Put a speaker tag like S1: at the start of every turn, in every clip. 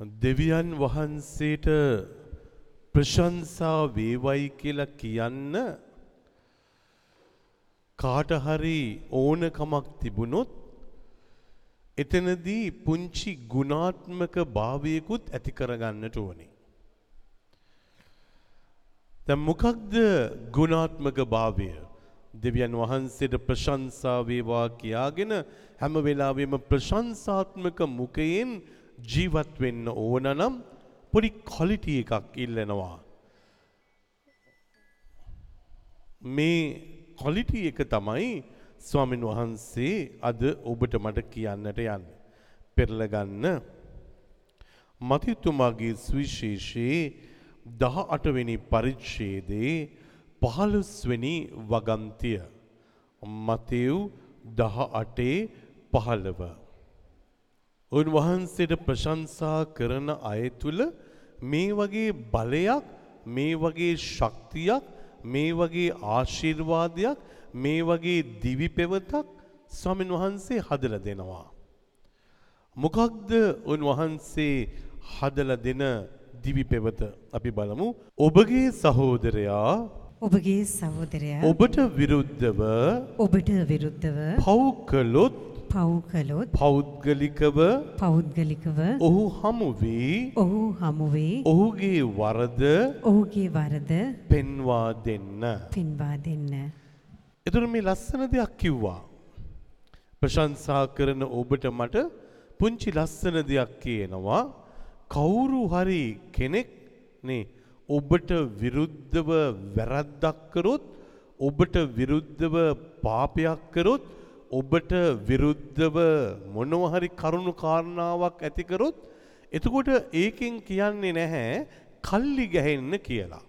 S1: දෙවියන් වහන්සේට ප්‍රශංසා වේවයි කියලා කියන්න කාට හරි ඕනකමක් තිබුණොත් එතනදී පුංචි ගුණාත්මක භාවයකුත් ඇති කරගන්නට ඕනේ. දැන් මොකක්ද ගුණාත්මක භාවය? දෙවියන් වහන්සේට ප්‍රශංසා වේවා කියාගෙන හැම වෙලාවෙම ප්‍රශංසාත්මක මුඛයෙන් ජීවත් වෙන්න ඕන නම් පොඩි ක්වලිටි එකක් ඉල්ලනවා. මේ ක්වලිටි එක තමයි ස්වාමින් වහන්සේ අද ඔබට මට කියන්නට යන්න. පෙරලගන්න මතිතුමාගේ සුවිශේෂයේ දහ අටවෙනි පරිච්ඡේදයේ පහළොස්වෙනි වගන්තිය. මතෙව් දහ අටේ පහළව. උන්වහන්සේට ප්‍රශංසා කරන අය තුළ මේ වගේ බලයක් මේ වගේ ශක්තියක් මේ වගේ ආශිර්වාදයක් මේ වගේ දිවි පෙවතක් ස්වාමින් වහන්සේ හදලා දෙනවා. මොකක්ද උන්වහන්සේ හදලා දෙන දිවි පෙවත අපි බලමු. ඔබගේ සහෝදරයා
S2: ඔබගේ සහෝදරයා
S1: ඔබට විරුද්ධව
S2: ඔබට විරුද්ධව
S1: පව් කළොත්
S2: පව් කළොත්
S1: පෞද්ගලිකව
S2: පෞද්ගලිකව
S1: ඔහු හමුවී
S2: ඔහු හමුවේ
S1: ඔහුගේ වරද
S2: ඔහුගේ වරද
S1: පෙන්වා දෙන්න.
S2: පෙන්වා දෙන්න.
S1: එතුර මේ ලස්සන දෙයක් කිව්වා. ප්‍රශංසා කරන ඔබට මට පුංචි ලස්සන දෙයක් කියනවා. කවුරු හරි කෙනෙක් නේ ඔබට විරුද්ධව වැරද්දක් කරොත් ඔබට විරුද්ධව පාපයක් කරොත් ඔබට විරුද්ධව මොනවා හරි කරුණු කාරණාවක් ඇති කරොත් එතකොට ඒකෙන් කියන්නේ නැහැ කල්ලි ගැහෙන්න කියලා.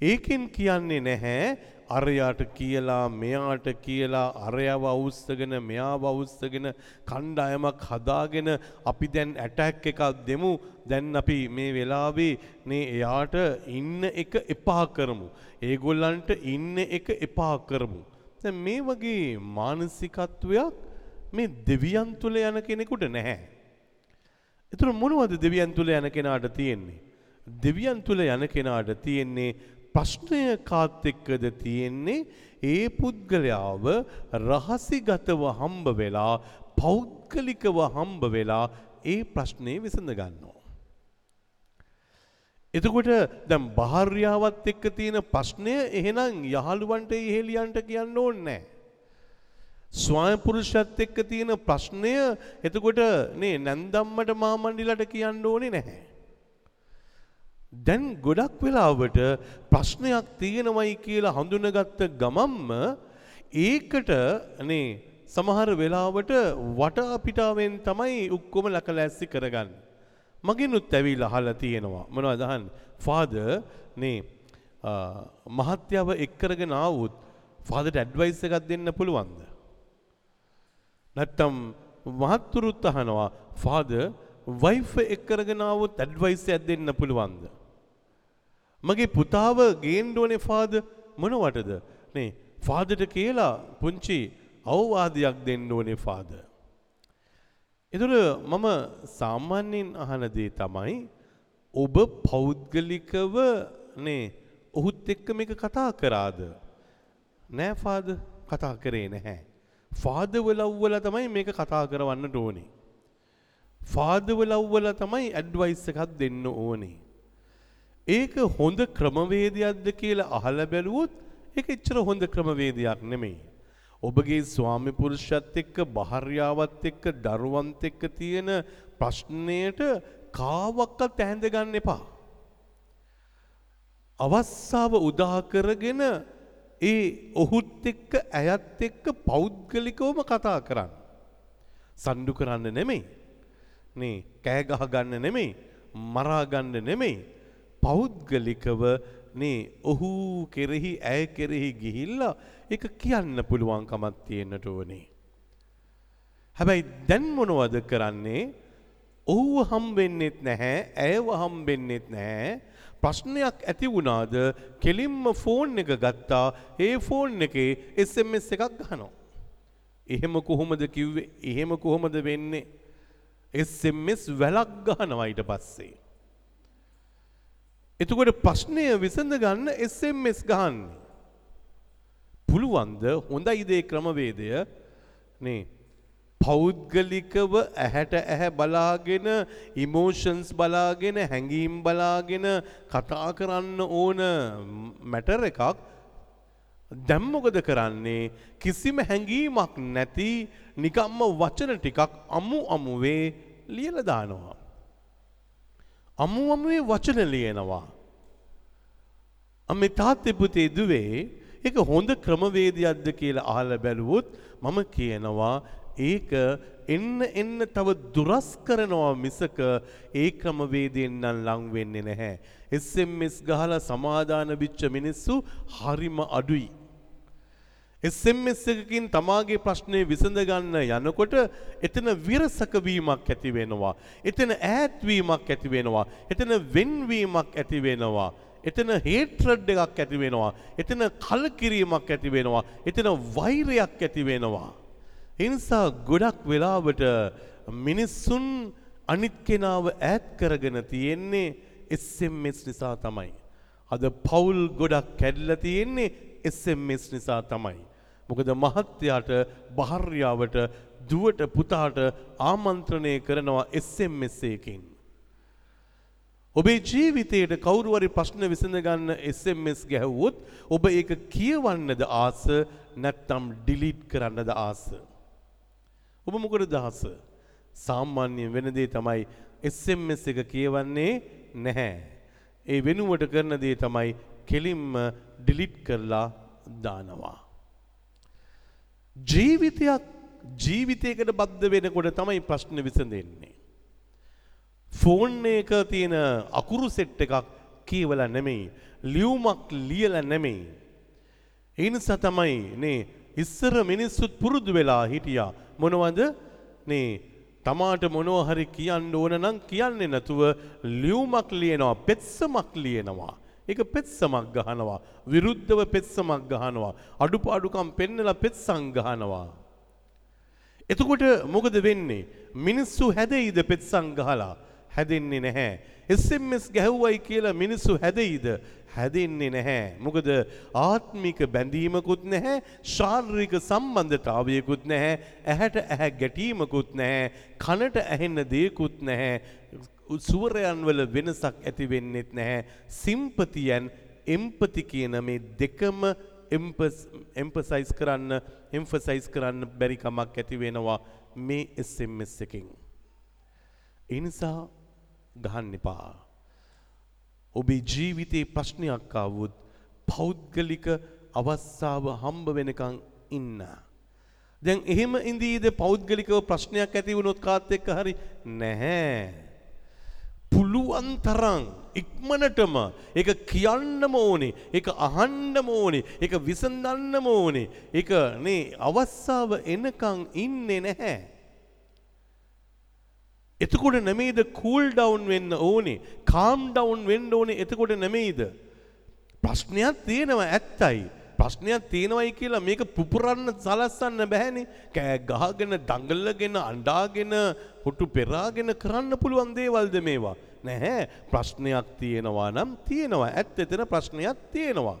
S1: ඒකෙන් කියන්නේ නැහැ අරයාට කියලා මෙයාට කියලා අරයව අවුස්සගෙන මෙයාව අවුස්සගෙන කණ්ඩායමක් හදාගෙන අපි දැන් ඇටැක් එකක් දෙමු දැන් අපි මේ වෙලාවේ නේ එයාට ඉන්න එක එපා කරමු. ඒගොල්ලන්ට ඉන්න එක එපා කරමු. දැන් මේ වගේ මානසිකත්වයක් මේ දෙවියන් තුල යන කෙනෙකුට නැහැ. ඒතර මොනවද දෙවියන් තුල යන කෙනාට තියෙන්නේ? දෙවියන් තුල යන කෙනාට තියෙන්නේ ප්‍රශ්නය කාත් එක්කද තියෙන්නේ ඒ පුද්ගලයාව රහසිගතව හම්බ වෙලා පෞද්ගලිකව හම්බ වෙලා ඒ ප්‍රශ්නේ විසඳ ගන්නවා. එතකොට දැන් භාර්යාවත් එක්ක තියෙන ප්‍රශ්නය එහෙනම් යහළුවන්ට ඉහෙලියන්ට කියන්න ඕනේ නැහැ. ස්වාම පුරුෂයත් එක්ක තියෙන ප්‍රශ්නය එතකොට නේ නැන්දම්මට මාමණ්ඩිලට කියන්න ඕනේ නැහැ. දැන් ගොඩක් වෙලාවට ප්‍රශ්නයක් තියෙනවයි කියලා හඳුනගත්ත ගමම්ම ඒකට නේ සමහර වෙලාවට වටා පිටාවෙන් තමයි ඔක්කොම ලකලැස්සි කරගන්නේ. මගෙනුත් ඇවිල්ලා අහලා තියෙනවා. මොනවද අහන්නේ? ෆාදර් නේ මහත්යව එක් කරගෙන ආවොත් ෆාදර්ට ඇඩ්වයිස් එකක් දෙන්න පුළුවන්ද? නැත්තම් මහත්තුරුත් අහනවා ෆාදර් වයිෆ් එක් කරගෙන ආවොත් ඇඩ්වයිස් එකක් දෙන්න පුළුවන්ද? මගේ පුතාව ගේන්න ඕනේ ෆාදර් මොනවටද? නේ ෆාදර්ට කියලා පුංචි අවවාදයක් දෙන්න ඕනේ ෆාදර්. එතුර මම සාමාන්‍යයෙන් අහන දේ තමයි ඔබ පෞද්ගලිකව නේ ඔහුත් එක්ක මේක කතා කරාද නෑ ෆාද කතා කරේ නැහැ. ෆාදව ලව්වල තමයි මේක කතා කරවන්නට ඕනේ. ෆාදව ලව්වල තමයි ඇඩ්වයිස් එකක් දෙන්න ඕනේ. ඒක හොඳ ක්‍රමවේදයක්ද කියලා අහලා බැලුවොත් ඒක එච්චර හොඳ ක්‍රමවේදයක් නෙමෙයි. ඔබගේ ස්වාමි පුරුෂයත් එක්ක භාර්යාවත් එක්ක දරුවන්ත් එක්ක තියෙන ප්‍රශ්නයට කාවක්වත් ඇහැඳ ගන්න එපා. අවස්ථාව උදා කරගෙන ඒ ඔහුත් එක්ක ඇයත් එක්ක පෞද්ගලිකවම කතා කරන්න. සණ්ඩු කරන්න නෙමෙයි. නේ කෑ ගහ ගන්න නෙමෙයි. මරා ගන්න නෙමෙයි. පෞද්ගලිකව නේ ඔහු කෙරෙහි ඇය කෙරෙහි ගිහිල්ලා එක කියන්න පුළුවන්කමක් තියෙන්නට ඕනේ. හැබැයි දැන් මොනවද කරන්නේ? ඔහුව හම්බෙන්නෙත් නැහැ, ඇයව හම්බෙන්නෙත් නැහැ. ප්‍රශ්නයක් ඇති වුණාද කෙලින්ම ෆෝන් එක ගත්තා. ඒ ෆෝන් එකේ SMS එකක් ගහනවා. එහෙම කොහොමද කිව්වේ? එහෙම කොහොමද වෙන්නේ? SMS වැලක් ගහනවා ඊට පස්සේ. එතකොට ප්‍රශ්නය විසඳ ගන්න SMS ගහන්නේ. පුළුවන්ද හොඳයි දේ ක්‍රමවේදය නේ පෞද්ගලිකව ඇහැට ඇහැ බලාගෙන ඉමෝෂන්ස් බලාගෙන හැඟීම් බලාගෙන කතා කරන්න ඕන මැටර් එකක් දැම්මොකද කරන්නේ කිසිම හැඟීමක් නැති නිකම්ම වචන ටිකක් අමු අමුවේ ලියල දානවා. අමු අමුවේ වචන ලියනවා. අම්මේ තාත්තේ පුතේ දුවේ ඒක හොඳ ක්‍රමවේදයක්ද කියලා අහලා බැලුවොත් මම කියනවා ඒක එන්න එන්න තව දුරස් කරනවා මිසක ඒ ක්‍රමවේදයෙන් නම් ලං වෙන්නේ නැහැ. SMS ගහලා සමාදාන වෙච්ච මිනිස්සු හරිම අඩුයි. SMS එකකින් තමාගේ ප්‍රශ්නේ විසඳ ගන්න යනකොට එතන විරසක වීමක් ඇති වෙනවා. එතන ඈත් වීමක් ඇති වෙනවා. එතන වෙන්වීමක් ඇති වෙනවා. එතන හේට්‍රඩ් එකක් ඇති වෙනවා. එතන කලකිරීමක් ඇති වෙනවා. එතන වෛරයක් ඇති වෙනවා. ඒ නිසා ගොඩක් වෙලාවට මිනිස්සුන් අනිත් කෙනාව ඈත් කරගෙන තියෙන්නේ SMS නිසා තමයි. අද පවුල් ගොඩක් කැඩලා තියෙන්නේ SMS නිසා තමයි. මොකද මහත්තයාට භාර්යාවට දුවට පුතාට ආමන්ත්‍රණය කරනවා SMS එකකින්. ඔබේ ජීවිතයට කවුරුවරි ප්‍රශ්න විසඳ ගන්න SMS ගැහුවොත් ඔබ ඒක කියවන්නද ආස නැත්තම් ඩිලීට් කරන්නද ආස. ඔබ මොකටද ආස? සාමාන්‍යයෙන් වෙන දේ තමයි SMS එක කියවන්නේ නැහැ. ඒ වෙනුවට කරන දේ තමයි කෙලින්ම ඩිලීට් කරලා දානවා. ජීවිතයක් ජීවිතයකට බද්ධ වෙනකොට තමයි ප්‍රශ්න විසඳෙන්නේ. ෆෝන් එක තියෙන අකුරු සෙට් එකක් කියවලා නෙමෙයි ලියුමක් ලියලා නෙමෙයි. ඒ නිසා තමයි නේ ඉස්සර මිනිස්සුත් පුරුදු වෙලා හිටියා මොනවද නේ තමාට මොනවා හරි කියන්න ඕන නම් කියන්නේ නැතුව ලියුමක් ලියනවා පෙත්සමක් ලියනවා ඒක පෙත්සමක් ගහනවා. විරුද්ධව පෙත්සමක් ගහනවා. අඩුපාඩුකම් පෙන්නලා පෙත්සම් ගහනවා. එතකොට මොකද වෙන්නේ? මිනිස්සු හැදෙයිද පෙත්සම් ගහලා? හැදෙන්නේ නැහැ. SMS ගැහුවයි කියලා මිනිස්සු හැදෙයිද? හැදෙන්නේ නැහැ. මොකද ආත්මික බැඳීමකුත් නැහැ ශාරීරික සම්බන්ධතාවයකුත් නැහැ ඇහැට ඇහැ ගැටීමකුත් නැහැ කනට ඇහෙන්න දෙයකුත් නැහැ. සුවරයන් වල වෙනසක් ඇති වෙන්නෙත් නැහැ සිම්පතියන් එම්පති කියන මේ දෙකම එම්පසයිස් කරන්න එම්ෆසයිස් කරන්න බැරි කමක් ඇති වෙනවා මේ SMS එකකින් ඒ නිසා ගහන්න එපා ඔබේ ජීවිතේ ප්‍රශ්නයක් ආවොත් පෞද්ගලික අවස්ථාව හම්බ වෙනකන් ඉන්න. දැන් එහෙම ඉඳීද පෞද්ගලිකව ප්‍රශ්නයක් ඇති වුණොත් කාත් එක්ක හරි නැහැ. පුළුවන් තරම් ඉක්මනටම ඒක කියන්නම ඕනේ ඒක අහන්නම ඕනේ ඒක විසඳන්නම ඕනේ. ඒක නේ අවස්ථාව එනකන් ඉන්නේ නැහැ. එතකොට නෙමෙයිද කූල් ඩවුන් වෙන්න ඕනේ කාම් ඩවුන් වෙන්න ඕනේ? එතකොට නෙමෙයිද? ප්‍රශ්නයක් තියෙනවා ඇත්තයි. ප්‍රශ්නයක් තියෙනවයි කියලා මේක පුපුරන්න සලස්සන්න බෑනේ කෑ ගහගෙන දඟලගෙන අඬාගෙන හොටු පෙරාගෙන කරන්න පුළුවන් දේවල්ද මේවා? නැහැ. ප්‍රශ්නයක් තියෙනවා නම් තියෙනවා. ඇත්ත එතන ප්‍රශ්නයක් තියෙනවා.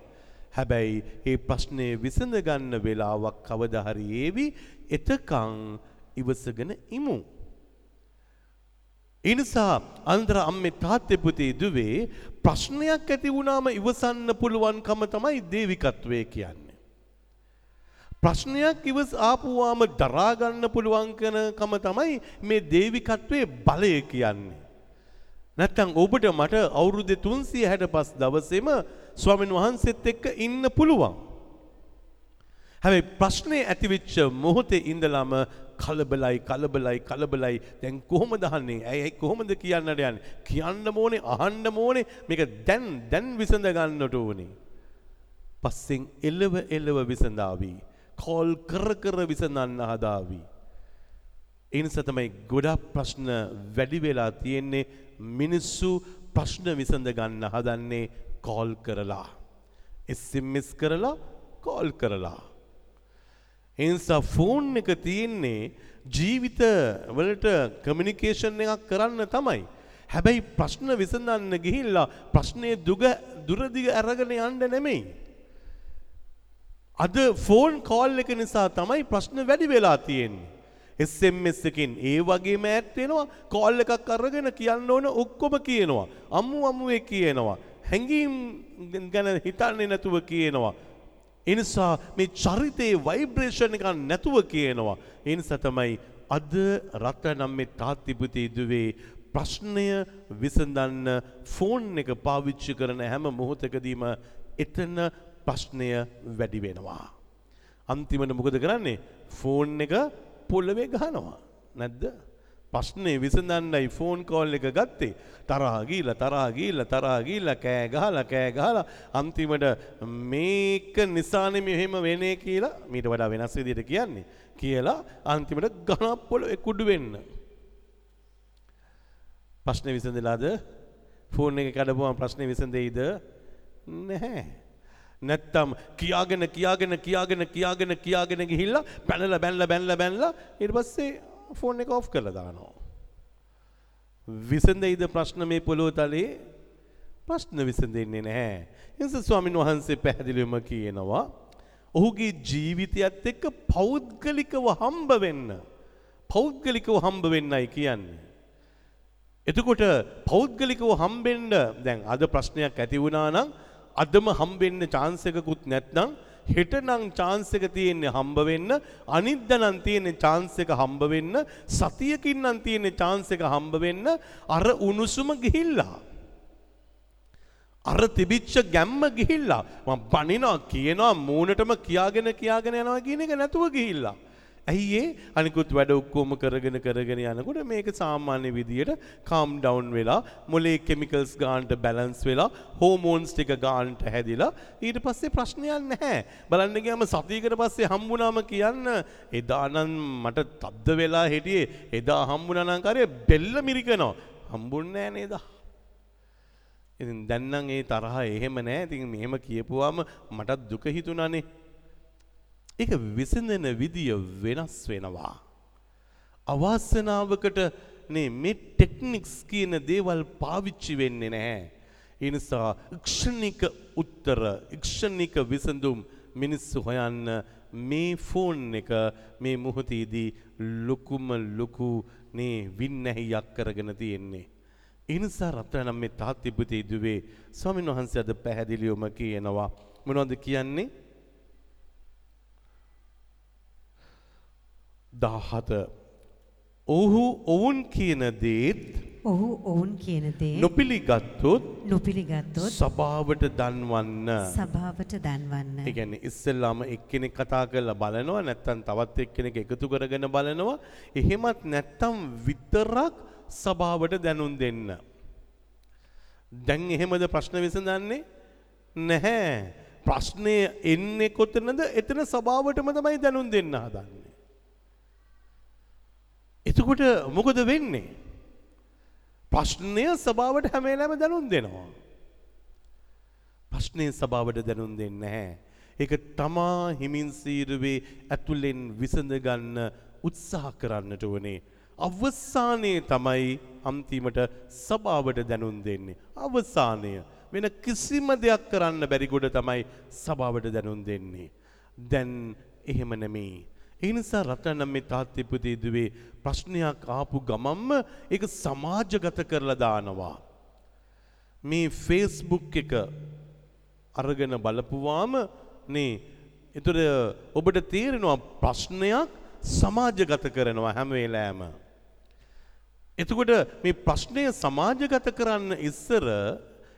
S1: හැබැයි ඒ ප්‍රශ්නේ විසඳ ගන්න වෙලාවක් කවදා හරි ඒවි එතකන් ඉවසගෙන ඉමු. ඒ නිසා අන්දර අම්මේ තාත්තේ පුතේ දුවේ ප්‍රශ්නයක් ඇති වුණාම ඉවසන්න පුළුවන්කම තමයි දේවිකත්වය කියන්නේ. ප්‍රශ්නයක් ඉවස් ආපුවාම දරා ගන්න පුළුවන් කම තමයි මේ දේවිකත්වයේ බලය කියන්නේ. නැත්තම් ඔබට මට අවුරුදු 365 දවසේම ස්වාමීන් වහන්සේත් එක්ක ඉන්න පුළුවන්. හැබැයි ප්‍රශ්නේ ඇතිවෙච්ච මොහොතේ ඉඳලම කලබලයි කලබලයි කලබලයි. දැන් කොහොමද අහන්නේ? ඇයි කොහොමද කියන්නට යන්නේ කියන්න ඕනේ අහන්න ඕනේ. මේක දැන් දැන් විසඳ ගන්නට ඕනේ. පස්සෙන් එළව එළව විසඳාවි. කෝල් කර කර විසඳන්න හදාවි. ඒ නිසා තමයි ගොඩක් ප්‍රශ්න වැඩි වෙලා තියෙන්නේ. මිනිස්සු ප්‍රශ්න විසඳ ගන්න හදන්නේ කෝල් කරලා. SMS කරලා කෝල් කරලා. එනිසා ෆෝන් එක තියෙන්නේ ජීවිත වලට කමියුනිකේෂන් එකක් කරන්න තමයි. හැබැයි ප්‍රශ්න විසඳන්න ගිහිල්ලා ප්‍රශ්නය දුග දුරදිග අරගෙන යන්න නෙමෙයි. අද ෆෝන් කෝල් එක නිසා තමයි ප්‍රශ්න වැඩි වෙලා තියෙන්නේ. SMS එකකින් ඒ වගේම ඈඩ් වෙනවා කෝල් එකක් අරගෙන කියන්න ඕන ඔක්කොම කියනවා. අම්මු අම්මුවේ කියනවා. හැංගීම් ගැන හිතන්නේ නැතුව කියනවා. ඒ නිසා මේ චරිතයේ වයිබ්‍රේෂන් එකක් නැතුව කියනවා. ඒ නිසා තමයි අද රට නම් මේ තාත්තිපුතේ දුවේ ප්‍රශ්නය විසඳන්න ෆෝන් එක පාවිච්චි කරන හැම මොහොතකදීම එතන ප්‍රශ්නය වැඩි වෙනවා. අන්තිමට මොකද කරන්නේ ෆෝන් එක පොල්ලවේ ගහනවා. නැද්ද? ප්‍රශ්නේ විසඳන්නයි ෆෝන් කෝල් එක ගත්තේ. තරහා ගිහිල්ලා තරහා ගිහිල්ලා තරහා ගිහිල්ලා කෑ ගහලා කෑ ගහලා අන්තිමට මේක නිසානේ මෙහෙම වෙන්නේ කියලා මීට වඩා වෙනස් විදිහට කියන්නේ. කියලා අන්තිමට ගණක් පොළවේ කුඩු වෙන්න. ප්‍රශ්නේ විසඳලාද? ෆෝන් එක කඩපුවම ප්‍රශ්නේ විසඳෙයිද? නැහැ. නැත්තම් කියාගෙන කියාගෙන කියාගෙන කියාගෙන කියාගෙන ගිහිල්ලා බැනලා බැනලා බැනලා බැනලා ඊට පස්සේ ෆෝන් එක ඔෆ් කරලා දානවා. විසඳෙයිද ප්‍රශ්න මේ පොළොව තලයේ? ප්‍රශ්න විසඳෙන්නේ නැහැ. එනිසා ස්වාමින් වහන්සේ පැහැදිලිවම කියනවා ඔහුගේ ජීවිතයත් එක්ක පෞද්ගලිකව හම්බ වෙන්න. පෞද්ගලිකව හම්බ වෙන්නයි කියන්නේ. එතකොට පෞද්ගලිකව හම්බෙන්න දැන් අද ප්‍රශ්නයක් ඇති වුණා නම් අදම හම්බෙන්න chance එකකුත් නැත්නම් හෙට නම් chance එක තියෙන්නේ හම්බ වෙන්න අනිද්දා නම් තියෙන්නේ chance එක හම්බ වෙන්න සතියකින් නම් තියෙන්නේ chance එක හම්බ වෙන්න අර උණුසුම ගිහිල්ලා. අර තිබිච්ච ගැම්ම ගිහිල්ලා. මම බනිනවා කියනවා මූණටම කියාගෙන කියාගෙන යනවා කියන එක නැතුව ගිහිල්ලා. ඇයි ඒ අනිකුත් වැඩ ඔක්කොම කරගෙන කරගෙන යනකොට මේක සාමාන්‍ය විදියට කාම් ඩවුන් වෙලා මොලේ කෙමිකල්ස් ගානට බැලන්ස් වෙලා හෝමෝන්ස් ටික ගානට හැදිලා ඊට පස්සේ ප්‍රශ්නයක් නැහැ. බලන්න ගියාම සතියකට පස්සේ හම්බුනාම කියන්න එදා නම් මට තද්ද වෙලා හිටියේ. එදා හම්බුනා නම් කාර්ය බෙල්ල මිරිකනවා. හම්බුන්නේ නැහැ නේද? ඉතින් දැන් නම් ඒ තරහ එහෙම නැහැ. ඉතින් මෙහෙම කියපුවාම මටත් දුක හිතුණානේ. ඒක විසඳන විදිය වෙනස් වෙනවා. අවාසනාවකට නේ මේ ටෙක්නික්ස් කියන දේවල් පාවිච්චි වෙන්නේ නැහැ. ඒ නිසා ක්ෂණික උත්තර, ක්ෂණික විසඳුම් මිනිස්සු හොයන්න මේ ෆෝන් එක මේ මොහොතේදී ලොකුම ලොකු නේ වින්නැහියක් කරගෙන තියෙන්නේ. ඒ නිසා රත්නම් මේ තාත්තිපුතේ දුවේ ස්වාමීන් වහන්සේ අද පැහැදිලිවම කියනවා මොනවද කියන්නේ? දාහත ඔහු ඔවුන් කියන දේත්
S2: ඔහු ඔවුන් කියන දේ
S1: නොපිළිගත්තොත්
S2: නොපිළිගත්තොත්
S1: සභාවට දන්වන්න.
S2: සභාවට දන්වන්න.
S1: ඒ කියන්නේ ඉස්සෙල්ලාම එක්කෙනෙක් කතා කරලා බලනවා නැත්නම් තවත් එක්කෙනෙක් එකතු කරගෙන බලනවා. එහෙමත් නැත්නම් විතරක් සභාවට දැනුම් දෙන්න. දැන් එහෙමද ප්‍රශ්න විසඳන්නේ? නැහැ. ප්‍රශ්නය එන්නේ කොතනද? එතන සභාවටම තමයි දැනුම් දෙන්න හදන්නේ. එතකොට මොකද වෙන්නේ? ප්‍රශ්නය සභාවට හැම වෙලාවෙම දැනුම් දෙනවා. ප්‍රශ්නේ සභාවට දැනුම් දෙන්නේ නැහැ. ඒක තමා හිමින් සීරුවේ ඇතුලෙන් විසඳ ගන්න උත්සාහ කරන්නට ඕනේ. අවසානයේ තමයි අන්තිමට සභාවට දැනුම් දෙන්නේ. අවසානය වෙන කිසිම දෙයක් කරන්න බැරි කොට තමයි සභාවට දැනුම් දෙන්නේ. දැන් එහෙම නෙමෙයි. ඒ නිසා රටනම් මේ තාත්තේ පුතේ දුවේ ප්‍රශ්නයක් ආපු ගමම්ම ඒක සමාජගත කරලා දානවා. මේ Facebook එක අරගෙන බලපුවාම නේ එතකොට ඔබට තේරෙනවා ප්‍රශ්නයක් සමාජගත කරනවා හැම වෙලාවෙම. එතකොට මේ ප්‍රශ්නය සමාජගත කරන්න ඉස්සර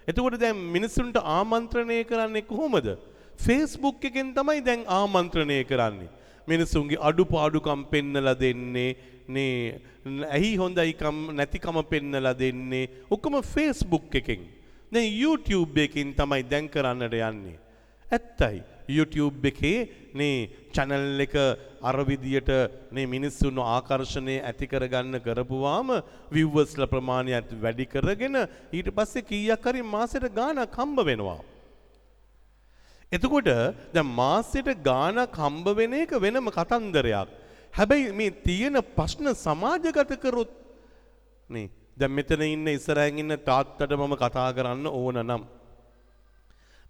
S1: එතකොට දැන් මිනිස්සුන්ට ආමන්ත්‍රණය කරන්නේ කොහොමද? Facebook එකෙන් තමයි දැන් ආමන්ත්‍රණය කරන්නේ. මිනිසුන්ගේ අඩුපාඩුකම් පෙන්නලා දෙන්නේ නේ ඇහි හොඳයිකම් නැතිකම පෙන්නලා දෙන්නේ ඔක්කොම Facebook එකෙන්. දැන් YouTube එකකින් තමයි දැන් කරන්නට යන්නේ. ඇත්තයි YouTube එකේ නේ channel එක අර විදියට නේ මිනිස්සුන්ව ආකර්ෂණය ඇති කරගන්න කරපුවාම viewers ලා ප්‍රමාණයත් වැඩි කරගෙන ඊට පස්සේ කීයක් හරි මාසෙට ගාණක් හම්බ වෙනවා. එතකොට දැන් මාසෙට ගාණක් හම්බ වෙන එක වෙනම කතන්දරයක්. හැබැයි මේ තියෙන ප්‍රශ්න සමාජගත කරොත් නේ දැන් මෙතන ඉන්න ඉස්සරහින් ඉන්න තාත්තට මම කතා කරන්න ඕන නම්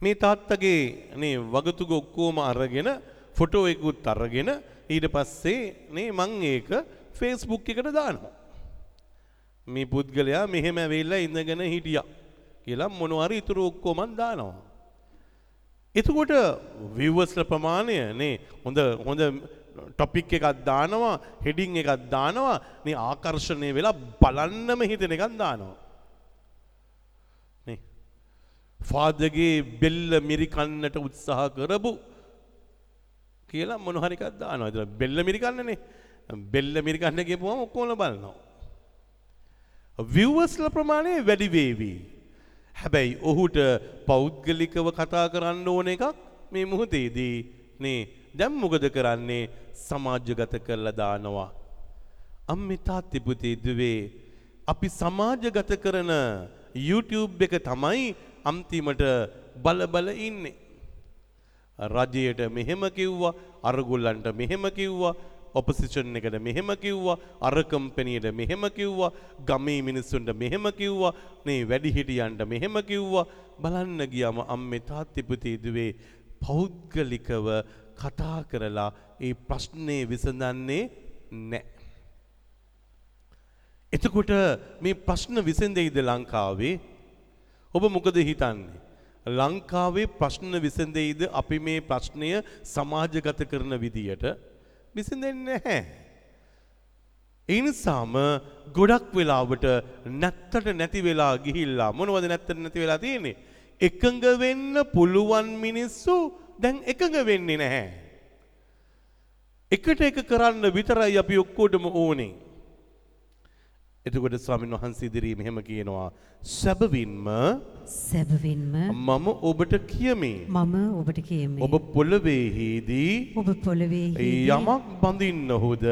S1: මේ තාත්තගේ නේ වගතුග ඔක්කොම අරගෙන ෆොටෝ එකකුත් අරගෙන ඊට පස්සේ නේ මං ඒක ෆේස්බුක් එකට දානවා. මේ පුද්ගලයා මෙහෙම ඇවිල්ලා ඉඳගෙන හිටියා කියලා මොනවාරි ඉතුරු ඔක්කොම දානවා. එතකොට විවස්ල ප්‍රමාණය නේ හොඳ හොඳ ටොපික් එකක් දානවා හෙඩිං එකක් දානවා මේ ආකර්ෂණය වෙලා බලන්නම හිතෙන එකක් දානවා. නේ ෆාදගේ බෙල්ල මිරිකන්නට උත්සාහ කරපු කියලා මොනහරි එකක් දානවා. ඒතර බෙල්ල මිරිකන්නනේ. බෙල්ල මිරිකන්න කියපුවම ඔක්කොම බලනවා. විවස්ල ප්‍රමාණය වැඩි වේවි. හැබැයි ඔහුට පෞද්ගලිකව කතා කරන්න ඕන එකක් මේ මුහොතේදී නේ දැන් මොකද කරන්නේ සමාජගත කරලා දානවා. අම්මේ තාත්තේ පුතේ දුවේ අපි සමාජගත කරන YouTube එක තමයි අන්තිමට බල බල ඉන්නේ. රජයට මෙහෙම කිව්වා අරගොල්ලන්ට මෙහෙම කිව්වා ඔපසිෂන් එකට මෙහෙම කිව්වා අර කම්පැනියට මෙහෙම කිව්වා ගමේ මිනිස්සුන්ට මෙහෙම කිව්වා නේ වැඩිහිටියන්ට මෙහෙම කිව්වා බලන්න ගියාම අම්මේ තාත්තේ පුතේ දුවේ පෞද්ගලිකව කතා කරලා ඒ ප්‍රශ්නේ විසඳන්නේ නැහැ. එතකොට මේ ප්‍රශ්න විසඳෙයිද ලංකාවේ? ඔබ මොකද හිතන්නේ? ලංකාවේ ප්‍රශ්න විසඳෙයිද අපි මේ ප්‍රශ්නය සමාජගත කරන විදියට? විසඳෙන්නේ නැහැ. ඒ නිසාම ගොඩක් වෙලාවට නැත්තට නැති වෙලා ගිහිල්ලා මොනවද නැත්තට නැති වෙලා තියෙන්නේ? එකඟ වෙන්න පුළුවන් මිනිස්සු දැන් එකඟ වෙන්නේ නැහැ. එකට එක කරන්න විතරයි අපි ඔක්කොටම ඕනේ. එතකොට ස්වාමීන් වහන්සේ ඉදිරියේ මෙහෙම කියනවා සැබවින්ම
S2: සැබවින්ම
S1: මම ඔබට කියමි.
S2: මම ඔබට කියමි.
S1: ඔබ පොළවේහිදී
S2: ඔබ පොළවේ
S1: යමක් බඳින්නහුද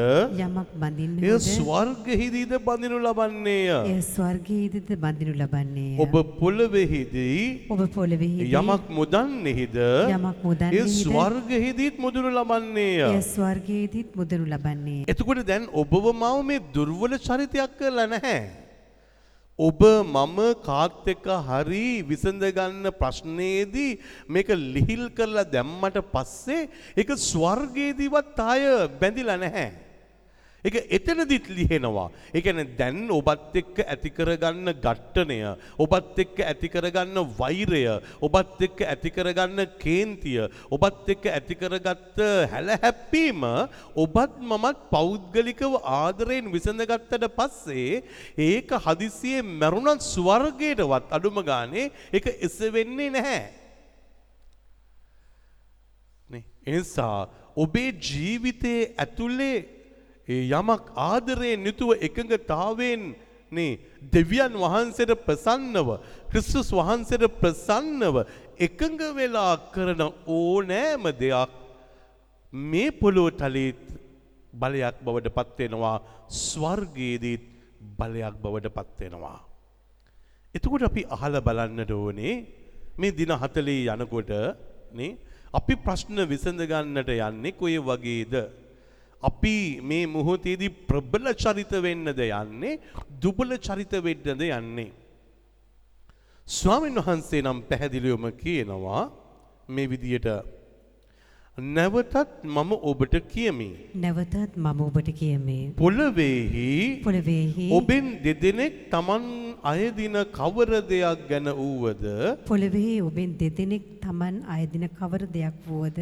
S2: යමක් බඳින්න
S1: එය ස්වර්ගහිදීද බඳිනු ලබන්නේය.
S2: එය ස්වර්ගයේදීද බඳිනු ලබන්නේ.
S1: ඔබ පොළවෙහිදී
S2: ඔබ පොළවේ
S1: යමක් මුදන්නෙහිද
S2: යමක් මුදන්නෙහිද?
S1: ඒ ස්වර්ගහිදීත් මුදුනු ලබන්නේය.
S2: එය ස්වර්ගයේදීත් මුදනු ලබන්නේ.
S1: එතකොට දැන් ඔබව මව මේ දුර්වල චරිතයක් කරලා නැහැ. ඔබ මම කාත් එක්ක හරි විසඳගන්න ප්‍රශ්නයේදී මේක ලිහිල් කරලා දැම්මට පස්සේ ඒක ස්වර්ගයේදීවත් ආය බැඳිලා නැහැ. ඒක එතනදිත් ලිහෙනවා. ඒ කියන්නේ දැන් ඔබත් එක්ක ඇති කරගන්න ඝට්ටණය, ඔබත් එක්ක ඇති කරගන්න වෛරය, ඔබත් එක්ක ඇති කරගන්න කේන්තිය, ඔබත් එක්ක ඇති කරගත්ත හැලහැප්පීම ඔබත් මමත් පෞද්ගලිකව ආදරයෙන් විසඳගත්තට පස්සේ ඒක හදිසියේ මරුණත් ස්වර්ගයටවත් අඩුම ගානේ ඒක එසවෙන්නේ නැහැ. නේ එනිසා ඔබේ ජීවිතයේ ඇතුලේ ඒ යමක් ආදරයෙන් යුතුව එකඟතාවයෙන් නේ දෙවියන් වහන්සේට ප්‍රසන්නව ක්‍රිස්තුස් වහන්සේට ප්‍රසන්නව එකඟ වෙලා කරන ඕනෑම දෙයක් මේ පොළොව තලෙත් බලයක් බවට පත් වෙනවා ස්වර්ගයේදීත් බලයක් බවට පත් වෙනවා. එතකොට අපි අහලා බලන්නට ඕනේ මේ දින 40 යනකොට නේ අපි ප්‍රශ්න විසඳ ගන්නට යන්නේ කොයි වගේද? අපි මේ මොහොතේදී ප්‍රබල චරිත වෙන්නද යන්නේ දුබල චරිත වෙන්නද යන්නේ? ස්වාමීන් වහන්සේ නම් පැහැදිලිවම කියනවා මේ විදියට නැවතත් මම ඔබට කියමි.
S2: නැවතත් මම ඔබට කියමි.
S1: පොළවේහි
S2: පොළවේහි
S1: ඔබෙන් දෙදෙනෙක් තමන් අයදින කවර දෙයක් ගැන වූවද
S2: පොළවේ ඔබෙන් දෙදෙනෙක් Taman අයදින කවර දෙයක් වුවද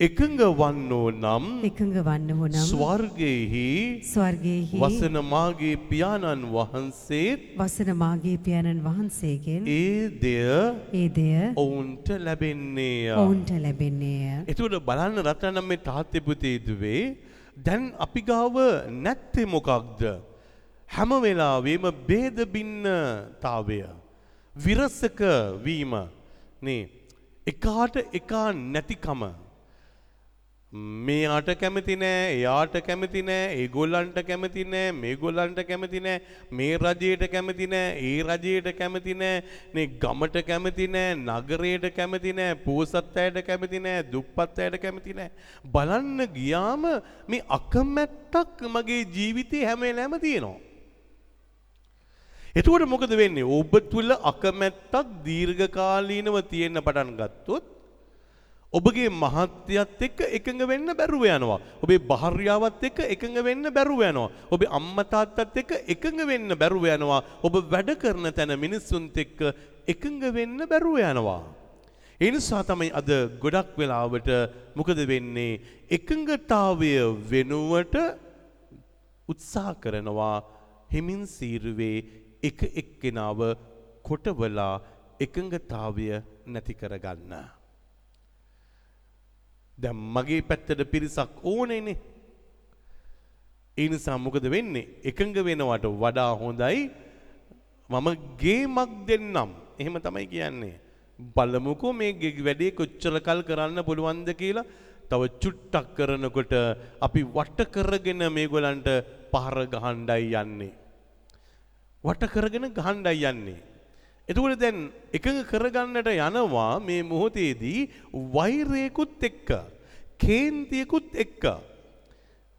S1: එකඟ වන්නෝ නම්
S2: එකඟ වන්නහු නම්
S1: ස්වර්ගයෙහි
S2: ස්වර්ගයේහි
S1: වසන මාගේ පියාණන් වහන්සේත්
S2: වසන මාගේ පියාණන් වහන්සේගෙන්
S1: ඒ දෙය
S2: ඒ දෙය
S1: ඔවුන්ට ලැබෙන්නේය.
S2: ඔවුන්ට ලැබෙන්නේය.
S1: එතුට බලන්න රටනම් මේ තාත්තෙ පුතේ දුවේ දැන් අපි ගාව නැත්තේ මොකක්ද. හැම වෙලාවේම බේදබින්නතාවය. විරසක වීම නේ එකාට එකා නැතිකම. මෙයාට කැමති නෑ එයාට කැමති නෑ ඒගොල්ලන්ට කැමති නෑ මේගොල්ලන්ට කැමති නෑ මේ රජයට කැමති නෑ ඒ රජයට කැමති නෑ නේ ගමට කැමති නෑ නගරයට කැමති නෑ පෝසත් අයට කැමති නෑ දුප්පත් අයට කැමති නෑ. බලන්න ගියාම මේ අකමැත්තක් මගේ ජීවිතේ හැම වෙලාවෙම තියෙනවා. එතකොට මොකද වෙන්නේ? ඔබ තුල අකමැත්තක් දීර්ඝකාලීනව තියෙන්න පටන් ගත්තොත් ඔබගේ මහත්යත් එක්ක එකඟ වෙන්න බැරුව යනවා. ඔබේ භාර්යාවත් එක්ක එකඟ වෙන්න බැරුව යනවා. ඔබේ අම්මා තාත්තත් එක්ක එකඟ වෙන්න බැරුව යනවා. ඔබ වැඩ කරන තැන මිනිස්සුන්ත් එක්ක එකඟ වෙන්න බැරුව යනවා. ඒ නිසා තමයි අද ගොඩක් වෙලාවට මොකද වෙන්නේ එකඟතාවය වෙනුවට උත්සාහ කරනවා හිමින් සීරුවේ එක එක්කෙනාව කොටවලා එකඟතාවය නැති කරගන්න. දැන් මගේ පැත්තට පිරිසක් ඕනේනේ. ඒ නිසා මොකද වෙන්නේ? එකඟ වෙනවට වඩා හොඳයි මම ගේමක් දෙන්නම්. එහෙම තමයි කියන්නේ. බලමුකෝ මේ වැඩේ කොච්චර කල් කරන්න පුළුවන්ද කියලා තව චුට්ටක් කරනකොට අපි වට කරගෙන මේගොල්ලන්ට පහර ගහණ්ඩයි යන්නේ. වට කරගෙන ගහණ්ඩයි යන්නේ. එතකොට දැන් එකඟ කරගන්නට යනවා මේ මොහොතේදී වෛරයකුත් එක්ක කේන්තියකුත් එක්ක.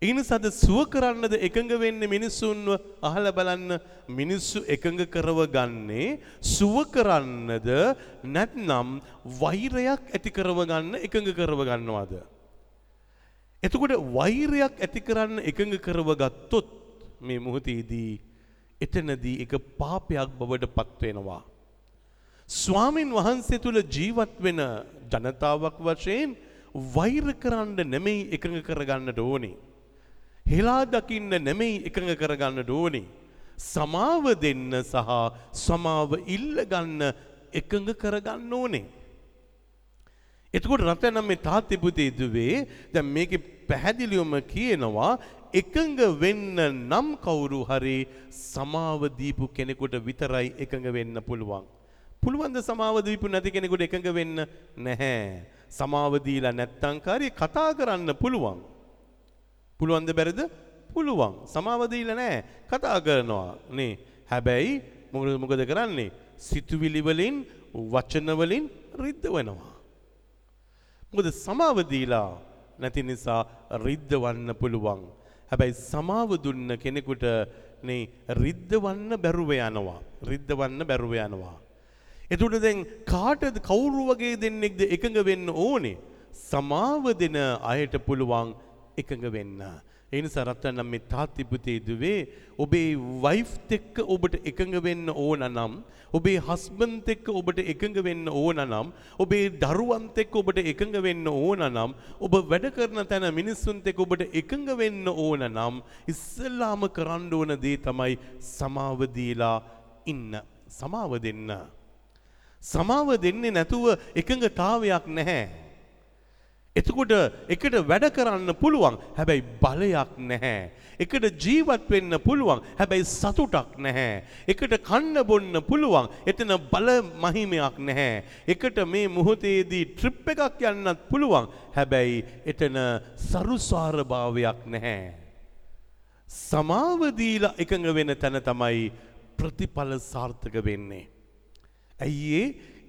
S1: ඉනිසාද සුව කරන්නද එකඟ වෙන්නේ මිනිස්සුන්ව? අහලා බලන්න. මිනිස්සු එකඟ කරව ගන්නේ සුව කරන්නද නැත්නම් වෛරයක් ඇති කරව ගන්න එකඟ කරව ගන්නවද? එතකොට වෛරයක් ඇති කරන්න එකඟ කරව ගත්තොත් මේ මොහොතේදී එතනදී එක පාපයක් බවට පත්වෙනවා ස්වාමින් වහන්සේ තුළ ජීවත් වෙන ජනතාවක් වශයෙන් වෛර කරන්න නෙමෙයි එකඟ කරගන්නට ඕනේ. හෙලා දකින්න නෙමෙයි එකඟ කරගන්නට ඕනේ. සමාව දෙන්න සහ සමාව ඉල්ලගන්න එකඟ කරගන්න ඕනේ. එතකොට රතනම් මේ තාත්ති පුතේ දුවේ දැන් මේකේ පැහැදිලිවම කියනවා එකඟ වෙන්න නම් කවුරු හරි සමාව දීපු කෙනෙකුට විතරයි එකඟ වෙන්න පුළුවන්. පුළුවන්ද සමාව දීපු නැති කෙනෙකුට එකඟ වෙන්න නැහැ. සමාව දීලා නැත්තම් කාරිය කතා කරන්න පුළුවන්. පුළුවන්ද බැරිද? පුළුවන්. සමාව දීලා නැහැ. කතා කරනවා නේ. හැබැයි මොකද මොකද කරන්නේ? සිතුවිලි වලින් වචන වලින් රිද්දවනවා. මොකද සමාව දීලා නැති නිසා රිද්දවන්න පුළුවන්. හැබැයි සමාව දුන්න කෙනෙකුට නේ රිද්දවන්න බැරුව යනවා. රිද්දවන්න බැරුව යනවා. එතුට දැන් කාටද කවුරු වගේ දෙන්නෙක්ද එකඟ වෙන්න ඕනේ. සමාව දෙන අයට පුළුවන් එකඟ වෙන්න. එනි සරත්තනම් මේ තාත්තිපුතේ දුවේ ඔබේ වයිෆ් එක්ක ඔබට එකඟ වෙන්න ඕන නම් ඔබේ හස්බන්ඩ් එක්ක ඔබට එකඟ වෙන්න ඕන නම් ඔබේ දරුවන්ත් එක්ක ඔබට එකඟ වෙන්න ඕන නම් ඔබ වැඩ කරන තැන මිනිස්සුන්ත් එක්ක ඔබට එකඟ වෙන්න ඕන නම් ඉස්සෙල්ලාම කරන්න ඕන දේ තමයි සමාව දීලා ඉන්න සමාව දෙන්න සමාව දෙන්නේ නැතුව එකඟතාවයක් නැහැ. එතකොට එකට වැඩ කරන්න පුළුවන් හැබැයි බලයක් නැහැ. එකට ජීවත් වෙන්න පුළුවන් හැබැයි සතුටක් නැහැ. එකට කන්න බොන්න පුළුවන් එතන බල මහිමයක් නැහැ. එකට මේ මුහොතේදී ට්‍රිප් එකක් යන්නත් පුළුවන් හැබැයි එතන සරුස්වාරභාවයක් නැහැ. සමාව දීලා එකඟ වෙන තැන තමයි ප්‍රතිඵල සාර්ථක වෙන්නේ. ඇයි ඒ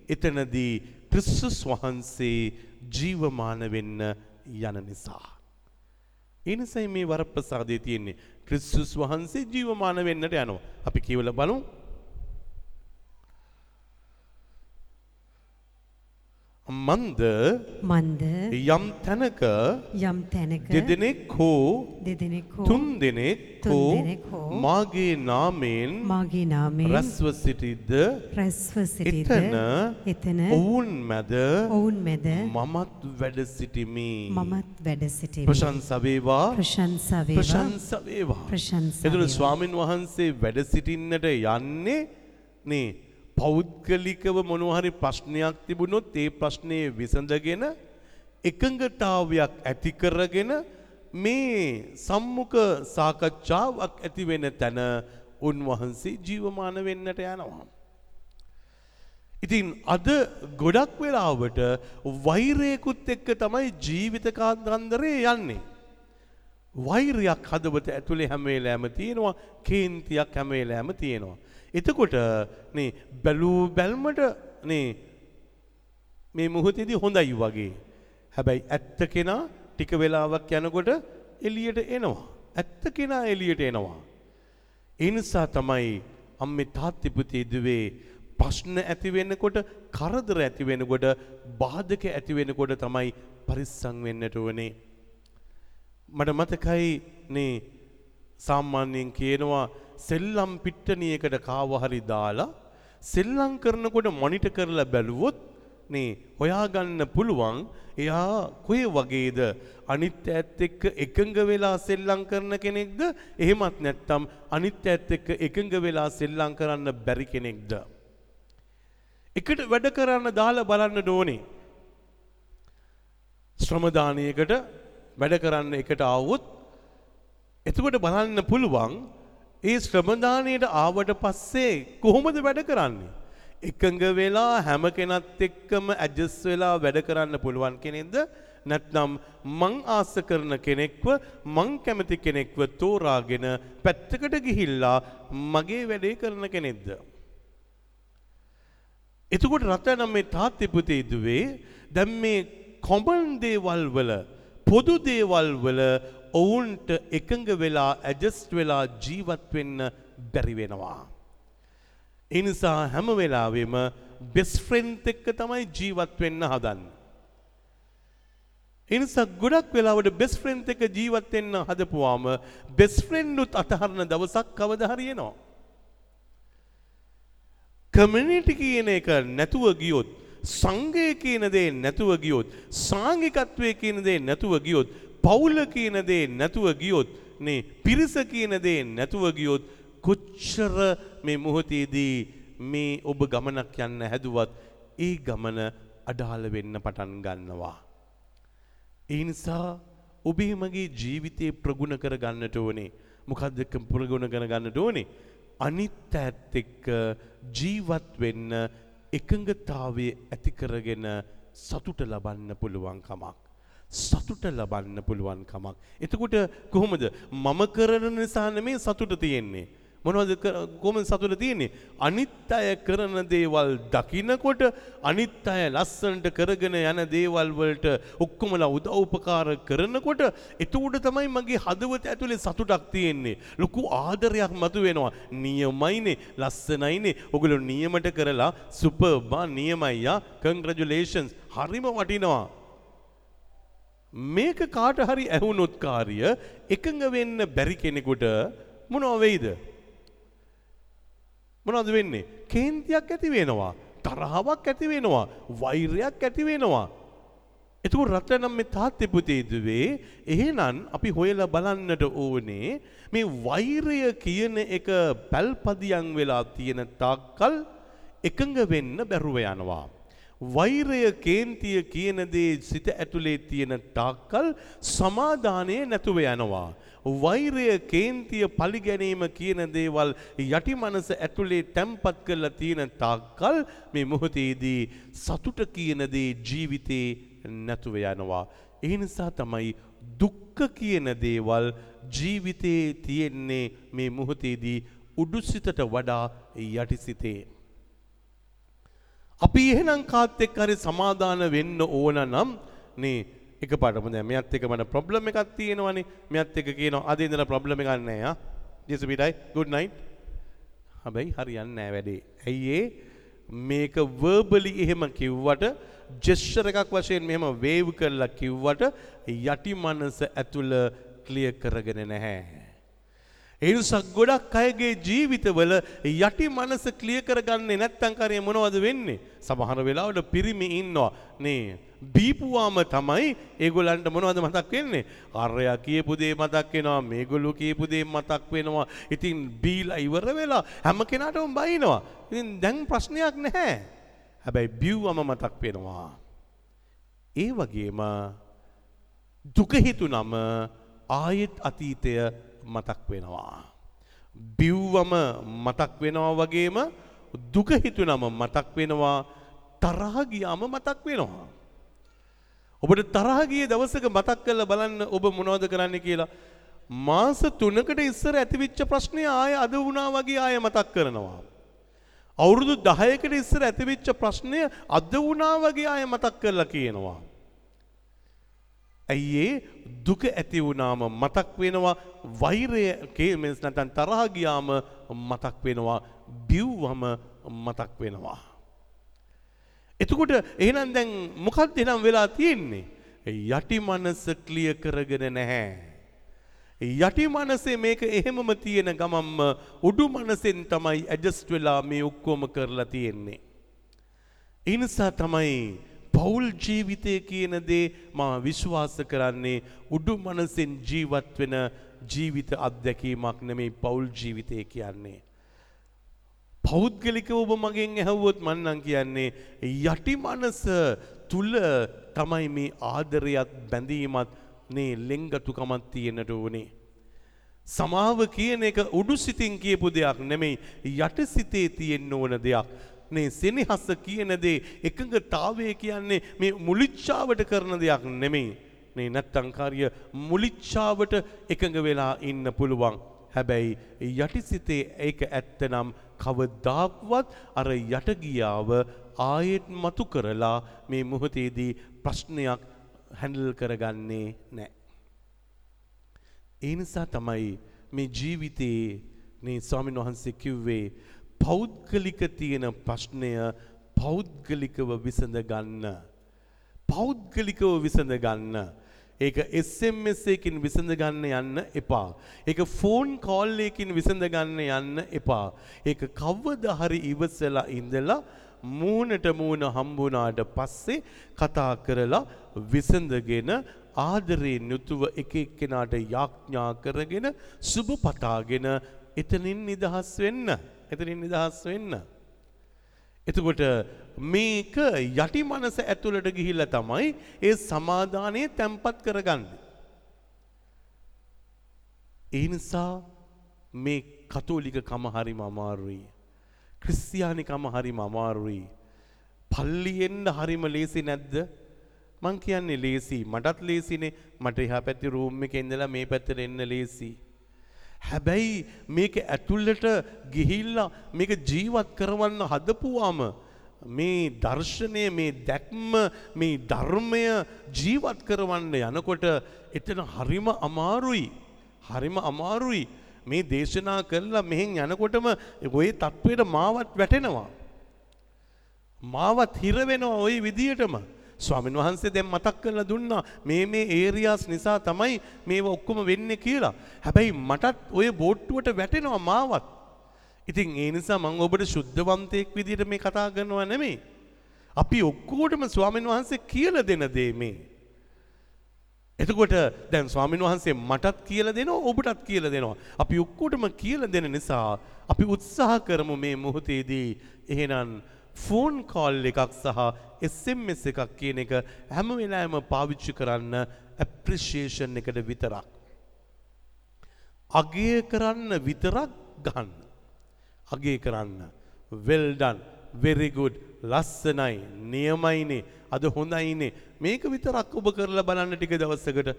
S1: එතනදී ක්‍රිස්තුස් වහන්සේ ජීවමාන වෙන්න යන නිසා. එනිසයි මේ වරප්‍රසාදය තියෙන්නේ ක්‍රිස්තුස් වහන්සේ ජීවමාන වෙන්නට යනවා. අපි කියවල බලමු. මන්ද
S2: මන්ද
S1: යම් තැනක
S2: යම් තැනක
S1: දෙදෙනෙක් හෝ
S2: දෙදෙනෙක් හෝ
S1: තුන් දෙනෙක් හෝ මාගේ නාමයෙන්
S2: මාගේ නාමයෙන්
S1: රැස්ව සිටිද්ද
S2: රැස්ව සිටිද
S1: එතන
S2: එතන
S1: ඔවුන් මැද
S2: ඔවුන් මැද
S1: මමත් වැඩ සිටිමි.
S2: මමත් වැඩ සිටිමි
S1: ප්‍රශංසා වේවා.
S2: ප්‍රශංසා වේවා
S1: ප්‍රශංසා වේවා.
S2: ප්‍රශංසා වේවා.
S1: ස්වාමින් වහන්සේ වැඩ සිටින්නට යන්නේ නේ පෞද්ගලිකව මොනවා හරි ප්‍රශ්නයක් තිබුණොත් ඒ ප්‍රශ්නේ විසඳගෙන එකඟතාවයක් ඇති කරගෙන මේ සම්මුඛ සාකච්ඡාවක් ඇති වෙන තැන උන්වහන්සේ ජීවමාන වෙන්නට යනවා. ඉතින් අද ගොඩක් වෙලාවට වෛරයකුත් එක්ක තමයි ජීවිත කාන්දරේ යන්නේ. වෛරයක් හදවත ඇතුලේ හැම වෙලාවෙම තියෙනවා, කේන්තියක් හැම වෙලාවෙම තියෙනවා. එතකොට නේ බැලූ බැල්මට නේ මේ මොහොතේදී හොඳයි වගේ. හැබැයි ඇත්ත කෙනා ටික වෙලාවක් යනකොට එළියට එනවා. ඇත්ත කෙනා එළියට එනවා. ඒ නිසා තමයි අම්මේ තාත්ති පුතේ දුවේ ප්‍රශ්න ඇති වෙනකොට කරදර ඇති වෙනකොට බාධක ඇති වෙනකොට තමයි පරිස්සම් වෙන්නට ඕනේ. මට මතකයි නේ සාමාන්‍යයෙන් කියනවා සෙල්ලම් පිට්ටනියකට කාව හරි දාලා සෙල්ලම් කරනකොට මොනිටර් කරලා බැලුවොත් නේ හොයාගන්න පුළුවන් එයා කොහේ වගේද? අනිත් ඈත් එක්ක එකඟ වෙලා සෙල්ලම් කරන කෙනෙක්ද? එහෙමත් නැත්නම් අනිත් ඈත් එක්ක එකඟ වෙලා සෙල්ලම් කරන්න බැරි කෙනෙක්ද? එකට වැඩ කරන්න දාලා බලන්න ඕනේ. ශ්‍රමදානයකට වැඩ කරන්න එකට ආවොත් එතකොට බලන්න පුළුවන් ඒ ශ්‍රමදානයට ආවට පස්සේ කොහොමද වැඩ කරන්නේ? එකඟ වෙලා හැම කෙනත් එක්කම ඇඩ්ජස් වෙලා වැඩ කරන්න පුළුවන් කෙනෙක්ද? නැත්නම් මං ආස කරන කෙනෙක්ව මං කැමති කෙනෙක්ව තෝරාගෙන පැත්තකට ගිහිල්ලා මගේ වැඩේ කරන කෙනෙක්ද? එතකොට රටනම් මේ තාත්ති පුතේ දුවේ දැන් මේ කොමන් දේවල් වල පොදු දේවල් වල ඔවුන්ට එකඟ වෙලා ඇඩ්ජස්ට් වෙලා ජීවත් වෙන්න බැරි වෙනවා. ඒ නිසා හැම වෙලාවෙම බෙස්ට් ෆ්‍රෙන්ඩ් එක්ක තමයි ජීවත් වෙන්න හදන්නේ. ඒ නිසා ගොඩක් වෙලාවට බෙස්ට් ෆ්‍රෙන්ඩ් එක්ක ජීවත් වෙන්න හදපුවාම බෙස්ට් ෆ්‍රෙන්ඩ් උත් අතහරන දවසක් කවදා හරි එනවා. කමියුනිටි කියන එක නැතුව ගියොත් සංඝය කියන දේ නැතුව ගියොත් සාංගිකත්වය කියන දේ නැතුව ගියොත් පවුල කියන දේ නැතුව ගියොත් නේ පිරිස කියන දේ නැතුව ගියොත් කොච්චර මේ මොහොතේදී මේ ඔබ ගමනක් යන්න හැදුවත් ඒ ගමන අඩාල වෙන්න පටන් ගන්නවා. ඒ නිසා ඔබේ මගේ ජීවිතේ ප්‍රගුණ කර ගන්නට ඕනේ. මොකක්ද ප්‍රගුණ කර ගන්නට ඕනේ? අනිත් ඇත් එක්ක ජීවත් වෙන්න එකඟතාවය ඇති කරගෙන සතුට ලබන්න පුළුවන් කමක්. සතුට ලබන්න පුළුවන් කමක්. එතකොට කොහොමද මම කරන නිසා නෙමේ සතුට තියෙන්නේ. මොනවද කොහොමද සතුට තියෙන්නේ? අනිත් අය කරන දේවල් දකිනකොට අනිත් අය ලස්සනට කරගෙන යන දේවල් වලට ඔක්කොමලා උදව් උපකාර කරනකොට එතකොට තමයි මගේ හදවත ඇතුලේ සතුටක් තියෙන්නේ. ලොකු ආදරයක් මතුවෙනවා. නියමයිනේ, ලස්සනයිනේ. ඔගොල්ලෝ නියමට කරලා සුපර් බා නියමයි යා. කන්ග්‍රැචුලේෂන්ස්. හරිම වටිනවා. මේක කාට හරි ඇහුනොත් කාර්ය එකඟ වෙන්න බැරි කෙනෙකුට මොනව වෙයිද? මොනවද වෙන්නේ? කේන්තියක් ඇති වෙනවා. තරහාවක් ඇති වෙනවා. වෛරයක් ඇති වෙනවා. එතකොට රත්නම් මේ තාත්තේ පුතේ දුවේ එහෙනම් අපි හොයලා බලන්නට ඕනේ මේ වෛරය කියන එක පැල්පදියම් වෙලා තියෙන තාක්කල් එකඟ වෙන්න බැරුව යනවා. වෛරය කේන්තිය කියන දේ සිත ඇතුලේ තියෙන තාක්කල් සමාදානය නැතුව යනවා. වෛරය කේන්තිය පලිගැනීම කියන දේවල් යටි මනස ඇතුලේ තැම්පත් කරලා තියෙන තාක්කල් මේ මොහොතේදී සතුට කියන දේ ජීවිතේ නැතුව යනවා. ඒ නිසා තමයි දුක්ඛ කියන දේවල් ජීවිතේ තියෙන්නේ මේ මොහොතේදී උඩුසිතට වඩා යටිසිතේ. අපි එහෙනම් කාත් එක්ක හරි සමාදාන වෙන්න ඕන නම් නේ එක පාටම දැන් මෙයත් එක්ක මට ප්‍රොබ්ලම් එකක් තියෙනවනේ. මෙයත් එක්ක කියනවා අද ඉඳලා ප්‍රොබ්ලම් එකක් නැහැ ආ? ජෙසුපිටයි good night. හැබැයි හරියන්නේ නැහැ වැඩේ. ඇයි ඒ? මේක වර්බලි එහෙම කිව්වට ජෙස්චර් එකක් වශයෙන් මෙහෙම වේව් කරලා කිව්වට යටි මනස ඇතුළ ක්ලියර් කරගෙන නැහැ. ඒ නිසා ගොඩක් අයගේ ජීවිතවල යටි මනස ක්ලියර් කරගන්නේ නැත්නම් කරේ මොනවද වෙන්නේ? සමහර වෙලාවට පිරිමි ඉන්නවා. නේ බීපුවාම තමයි ඒගොල්ලන්ට මොනවද මතක් වෙන්නේ? අරයා කියපු දේ මතක් වෙනවා, මේගොල්ලෝ කියපු දේ මතක් වෙනවා. ඉතින් බීලා ඉවර වෙලා හැම කෙනාටම බයිනවා. ඉතින් දැන් ප්‍රශ්නයක් නැහැ. හැබැයි බිව්වම මතක් වෙනවා. ඒ වගේම දුක හිතුනම ආයෙත් අතීතය මතක් වෙනවා. බිව්වම මතක් වෙනවා වගේම දුක හිතුනම මතක් වෙනවා තරහ ගියාම මතක් වෙනවා. ඔබට තරහ ගිය දවසක මතක් කරලා බලන්න ඔබ මොනවද කරන්න කියලා. මාස තුනකට ඉස්සර ඇතිවිච්ච ප්‍රශ්නය ආය අද වුණා වගේ ආය මතක් කරනවා. අවුරුදු දහයකට ඉස්සර ඇතිවිච්ච ප්‍රශ්නය අද වුණා වගේ ආය මතක් කරලා කියනවා. ඇයිඒ දුක ඇති වුණාම මතක් වෙනවා වෛරය කේමස් නැතන් තරහ ගියාම මතක් වෙනවා බිව්වම මතක් වෙනවා. එතකොට එහෙනම් දැන් මොකක්ද එනම් වෙලා තියෙන්නේ. යටි මනස ක්ලිය කරගෙන නැහැ. යටි මනසේ මේක එහෙමම තියෙන ගමම්ම උඩු මනසෙන් තමයි ඇජස්ට් වෙලා මේ ඔක්කොම කරලා තියෙන්නේ. එනිසා තමයි පවුල් ජීවිතය කියන දේ මා විශ්වාස කරන්නේ උඩු මනසෙන් ජීවත් වෙන ජීවිත අත්දැකීමක් නෙමෙයි පවුල් ජීවිතය කියන්නේ. පෞද්ගලික ඔබ මගෙන් ඇහවුවොත් මන්නන් කියන්නේ යටි මනස තුල තමයි මේ ආදරයත් බැඳීමත් නේ ලෙංගතුකමත් තියෙනට ඕනේ. සමාව කියන එක උඩු සිතින් කියපු දෙයක් නෙමෙයි යට සිතේ තියෙන්න ඕන දෙයක්. නේ සෙනෙහස කියන දේ එකඟතාවය කියන්නේ මේ මුලිච්ඡාවට කරන දෙයක් නෙමෙයි. නේ නැත්තම් කාර්ය මුලිච්ඡාවට එකඟ වෙලා ඉන්න පුළුවන්. හැබැයි යටිසිතේ ඒක ඇත්තනම් කවදාක්වත් අර යටගියාව ආයෙත් මතු කරලා මේ මොහොතේදී ප්‍රශ්නයක් හැන්ඩල් කරගන්නේ නෑ. ඒ නිසා තමයි මේ ජීවිතයේ මේ ස්වාමීන් වහන්සේ කිව්වේ පෞද්ගලික තියෙන ප්‍රශ්නය පෞද්ගලිකව විසඳ ගන්න. පෞද්ගලිකව විසඳ ගන්න. ඒක SMS එකකින් විසඳ ගන්න යන්න එපා. ඒක ෆෝන් කෝල් එකකින් විසඳ ගන්න යන්න එපා. ඒක කවදා හරි ඉවසලා ඉඳලා මූණට මූණ හම්බුණාට පස්සේ කතා කරලා විසඳගෙන ආදරයෙන් යුතුව එක එක්කෙනාට යාඥා කරගෙන සුබ පතාගෙන එතනින් නිදහස් වෙන්න. එතනින් නිදහස් වෙන්න. එතකොට මේක යටි මනස ඇතුළට ගිහිල්ලා තමයි ඒ සමාදානය තැම්පත් කරගන්න. ඒ නිසා මේ කතෝලික කම හරිම අමාරුයි. ක්‍රිස්තියානිකම හරිම අමාරුයි. පල්ලියෙන්ද හරිම ලේසි නැද්ද? මං කියන්නේ ලේසි. මටත් ලේසිනේ. මට එහා පැත්තේ රූම් එකේ ඉඳලා මේ පැත්තට එන්න ලේසි. හැබැයි මේක ඇතුළට ගිහිල්ලා මේක ජීවත් කරවන්න හදපුවාම මේ දර්ශනය මේ දැක්ම මේ ධර්මය ජීවත් කරවන්න යනකොට එතන හරිම අමාරුයි. හරිම අමාරුයි. මේ දේශනා කරලා මෙහෙන් යනකොටම ඔය තත්ත්වයට මාවත් වැටෙනවා. මාවත් හිරවෙනවා ඔය විදියටම. ස්වාමීන් වහන්සේ දැන් මතක් කරලා දුන්නා මේ මේ ඒරියාස් නිසා තමයි මේව ඔක්කොම වෙන්නේ කියලා. හැබැයි මටත් ඔය බෝට්ටුවට වැටෙනවා මාවත්. ඉතින් ඒ නිසා මම ඔබට සුද්ධවන්තයෙක් විදිහට මේ කතා කරනවා නෙමෙයි. අපි ඔක්කොටම ස්වාමීන් වහන්සේ කියලා දෙන දේ මේ. එතකොට දැන් ස්වාමීන් වහන්සේ මටත් කියලා දෙනවා ඔබටත් කියලා දෙනවා. අපි ඔක්කොටම කියලා දෙන නිසා අපි උත්සාහ කරමු මේ මොහොතේදී එහෙනම් ෆෝන් කෝල් එකක් සහ SMS එකක් කියන එක හැම වෙලාවෙම පාවිච්චි කරන්න ඇප්‍රිෂিয়েෂන් එකට විතරක්. අගය කරන්න විතරක් ගන්න. අගය කරන්න. well done. Very good. ලස්සනයි. නියමයිනේ. අද හොඳයිනේ. මේක විතරක් ඔබ කරලා බලන්න ටික දවසකට.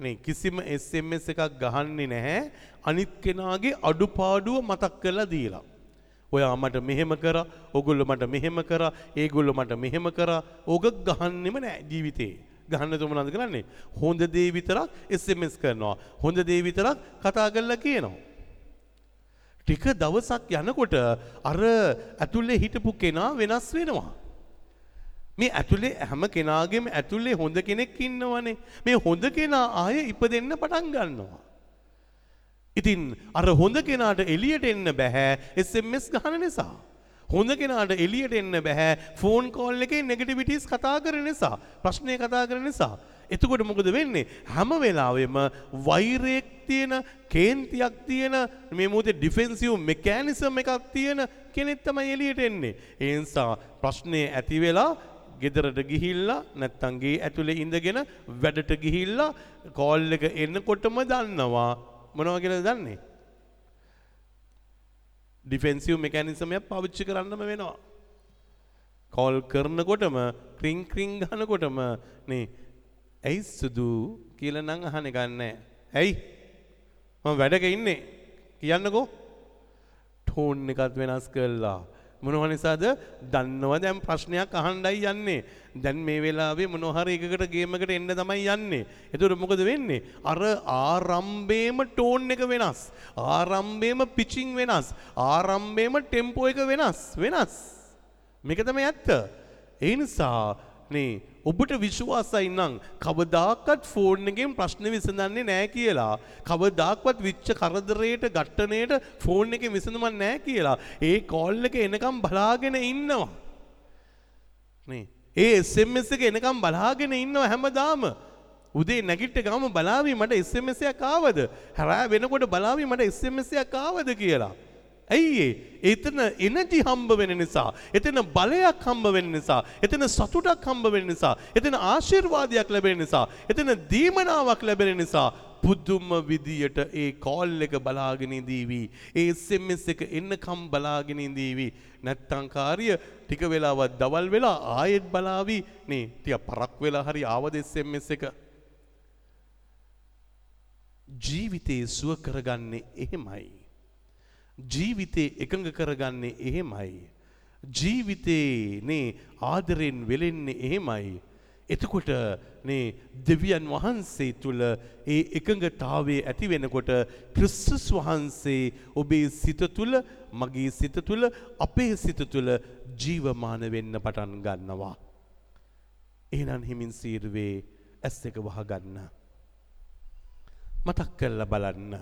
S1: නේ කිසිම SMS එකක් ගහන්නේ නැහැ. අනිත් කෙනාගේ අඩුපාඩුව මතක් කරලා දීලා. ඔයා මට මෙහෙම කරා ඔගොල්ලෝ මට මෙහෙම කරා ඒගොල්ලෝ මට මෙහෙම කරා. ඕක ගහන්නෙම නෑ ජීවිතේ. ගහන්න තුමනන්ද කරන්නේ? හොඳ දේ විතරක් SMS කරනවා. හොඳ දේ විතරක් කතා කරලා කියනවා. ටික දවසක් යනකොට අර ඇතුලේ හිටපු කෙනා වෙනස් වෙනවා. මේ ඇතුලේ හැම කෙනාගේම ඇතුලේ හොඳ කෙනෙක් ඉන්නවනේ. මේ හොඳ කෙනා ආයේ ඉපදෙන්න පටන් ගන්නවා. ඉතින් අර හොඳ කෙනාට එලියට එන්න බැහැ SMS ගහන නිසා. හොඳ කෙනාට එලියට එන්න බැහැ ෆෝන් කෝල් එකේ නෙගටිවිටිස් කතා කරන නිසා ප්‍රශ්නය කතා කරන නිසා. එතකොට මොකද වෙන්නේ හැම වෙලාවෙම වෛරයක් තියෙන කේන්තියක් තියෙන මේ මොහොතේ ඩිෆෙන්සිව් මෙකැනිසම් එකක් තියෙන කෙනෙක් තමයි එළියට එන්නේ. ඒ නිසා ප්‍රශ්නේ ඇති වෙලා ගෙදරට ගිහිල්ලා නැත්තම් ගේ ඇතුලේ ඉඳගෙන වැඩට ගිහිල්ලා කෝල් එක එනකොටම දන්නවා මොනවා කියලාද දන්නේ? ඩිෆෙන්සිව් මෙකැනිසමයක් පවිච්චි කරන්නම වෙනවා. කෝල් කරනකොටම ක්‍රිං ක්‍රිං ගහනකොටම නේ ඇයි සුදු කියලා නම් අහන්න ගන්නෑ. ඇයි මම වැඩක ඉන්නේ කියන්නකෝ ටෝන් එකත් වෙනස් කරලා මොනව නිසාද දන්නවා දැන් ප්‍රශ්නයක් අහන්නයි යන්නේ. දැන් මේ වෙලාවේ මොනවා හරි එකකට ගේම් එකට එන්න තමයි යන්නේ. එතකොට මොකද වෙන්නේ? අර ආරම්භයේම ටෝන් එක වෙනස්. ආරම්භයේම පිචිං වෙනස්. ආරම්භයේම ටෙම්පෝ එක වෙනස්. වෙනස්. මේක තමයි ඇත්ත. ඒ නිසා නේ ඔබට විශ්වාසයි නම් කවදාකවත් ෆෝන් එකෙන් ප්‍රශ්න විසඳන්නේ නැහැ කියලා. කවදාකවත් විච්ච කරදරයට ඝට්ටණයට ෆෝන් එකෙන් විසඳුමක් නැහැ කියලා. ඒ කෝල් එක එනකම් බලාගෙන ඉන්නවා. නේ ඒ SMS එක එනකම් බලාගෙන ඉන්නවා හැමදාම. උදේ නැගිට ගම බලාවී මට SMS එකක් ආවද? හැරෑ වෙනකොට බලාවී මට SMS එකක් ආවද කියලා. ඇයි ඒ එතන එනජි හම්බ වෙන නිසා එතන බලයක් හම්බ වෙන නිසා එතන සතුටක් හම්බ වෙන නිසා එතන ආශිර්වාදයක් ලැබෙන නිසා එතන දීමනාවක් ලැබෙන නිසා පුදුම විදියට ඒ කෝල් එක බලාගෙන ඉඳීවි. ඒ SMS එක එන්නකම් බලාගෙන ඉඳීවි. නැත්තම් කාර්ය ටික වෙලාවක් දවල් වෙලා ආයෙත් බලාවි. නේ ටික පරක් වෙලා හරි ආවද SMS එක? ජීවිතේ සුව කරගන්නේ එහෙමයි. ජීවිතේ එකඟ කරගන්නේ එහෙමයි. ජීවිතේ නේ ආදරෙන් වෙලෙන්නේ එහෙමයි. එතකොට නේ දෙවියන් වහන්සේ තුළ ඒ එකඟතාවේ ඇති වෙනකොට ක්‍රිස්තුස් වහන්සේ ඔබේ සිත තුළ මගේ සිත තුළ අපේ සිත තුළ ජීවමාන වෙන්න පටන් ගන්නවා. එහෙනම් හිමින් සීරුවේ ඇස් එක වහගන්න. මතක් කරලා බලන්න.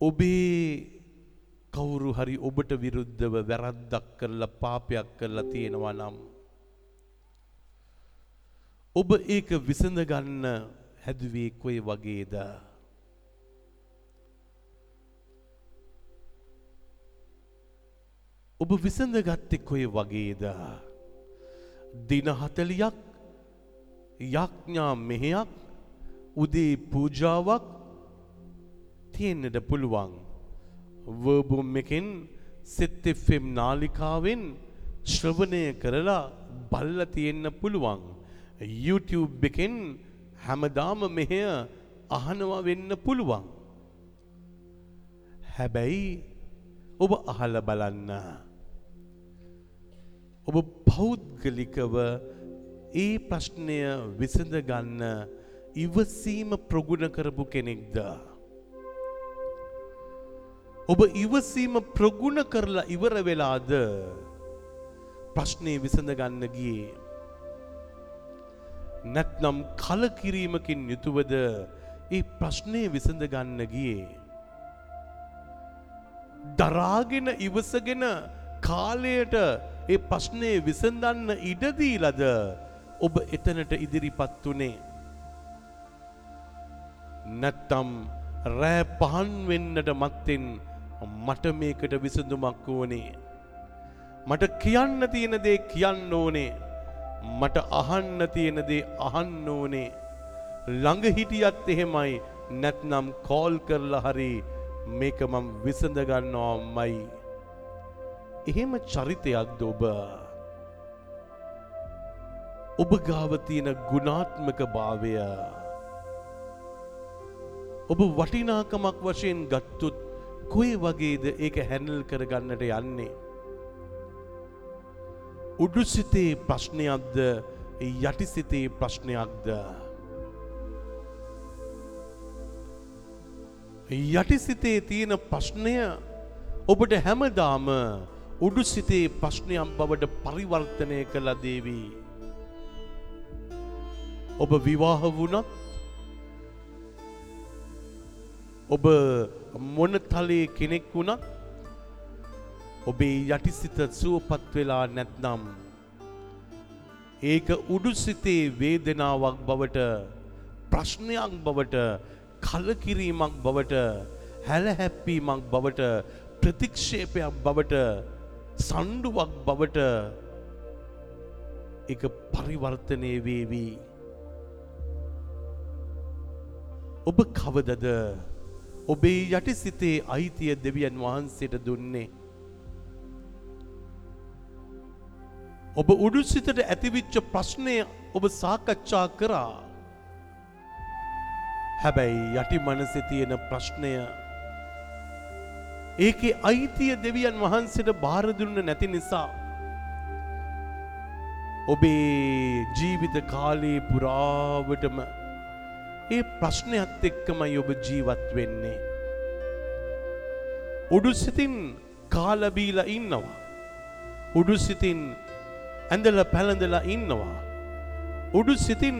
S1: ඔබේ කවුරු හරි ඔබට විරුද්ධව වැරද්දක් කරලා පාපයක් කරලා තියෙනවා නම් ඔබ ඒක විසඳගන්න හැදුවේ කොයි වගේද ඔබ විසඳගත්තේ කොයි වගේද දින 40ක් යඥා මෙහෙයක් උදේ පූජාවක් තියෙන්නට පුළුවන්. වර්බුම් එකෙන් සෙත්තෙෆෙම් නාලිකාවෙන් ශ්‍රවණය කරලා බල්ල තියෙන්න පුළුවන්. YouTube එකෙන් හැමදාම මෙහෙය අහනවා වෙන්න පුළුවන්. හැබැයි ඔබ අහල බලන්න. ඔබ පෞද්ගලිකව ඒ ප්‍රශ්නය විසඳගන්න ඉවසීම ප්‍රගුණ කරපු කෙනෙක්ද. ඔබ ඉවසීම ප්‍රගුණ කරලා ඉවර වෙලාද ප්‍රශ්නය විසඳගන්න ගියේ. නැත්නම් කලකිරීමකින් යුතුවද ඒ ප්‍රශ්නය විසඳගන්න ගියේ. දරාගෙන ඉවසගෙන කාලයට ඒ ප්‍රශ්නය විසඳන්න ඉඩදීලද ඔබ එතනට ඉදිරිපත් වනේ. නැත්තම් රෑ පහන් වෙන්නට මත්තෙන් මට මේකට විසඳුමක් ඕනේ. මට කියන්න තියෙන දේ කියන්න ඕනේ. මට අහන්න තියෙන දේ අහන්න ඕනේ. ළඟ හිටියත් එහෙමයි නැත්නම් කෝල් කරලා හරි මේක මම විසඳ ගන්නවාමයි. එහෙම චරිතයක්ද ඔබ? ඔබ ගාව තියෙන ගුණාත්මක භාවය ඔබ වටිනාකමක් වශයෙන් ගත්තුත් කොයි වගේද ඒක හැනල් කරගන්නට යන්නේ. උඩුසිතේ ප්‍රශ්නයක්ද යටිසිතේ ප්‍රශ්නයක්ද. යටිසිතේ තියෙන ප්‍රශ්නය ඔබට හැමදාම උඩුසිතේ ප්‍රශ්නයක් බවට පරිවර්තනය කළ දේවී. ඔබ විවාහ වුණත් ඔබ මොන තලයේ කෙනෙක් වුණත් ඔබේ යටිසිත සුවපත් වෙලා නැත්නම් ඒක උඩුසිතේ වේදනාවක් බවට ප්‍රශ්නයක් බවට කලකිරීමක් බවට හැලහැප්පීමක් බවට ප්‍රතික්ෂේපයක් බවට සණ්ඩුවක් බවට එක පරිවර්තනය වේවී. ඔබ කවදද ඔබේ යටි සිතේ අයිතිය දෙවියන් වහන්සේට දුන්නේ. ඔබ උඩුසිතට ඇතිවිච්ච ප්‍රශ්නය ඔබ සාකච්ඡා කරා. හැබැයි යටි මනසෙ තියෙන ප්‍රශ්නය ඒකේ අයිතිය දෙවියන් වහන්සේට බාරදුන්න නැති නිසා. ඔබේ ජීවිත කාලයේ පුරාවටම ඒ ප්‍රශ්නයත් එක්කමයි ඔබ ජීවත් වෙන්නේ. උඩුසිතින් කාලබීලා ඉන්නවා. උඩුසිතින් ඇඳල පැළඳලා ඉන්නවා. උඩුසිතින්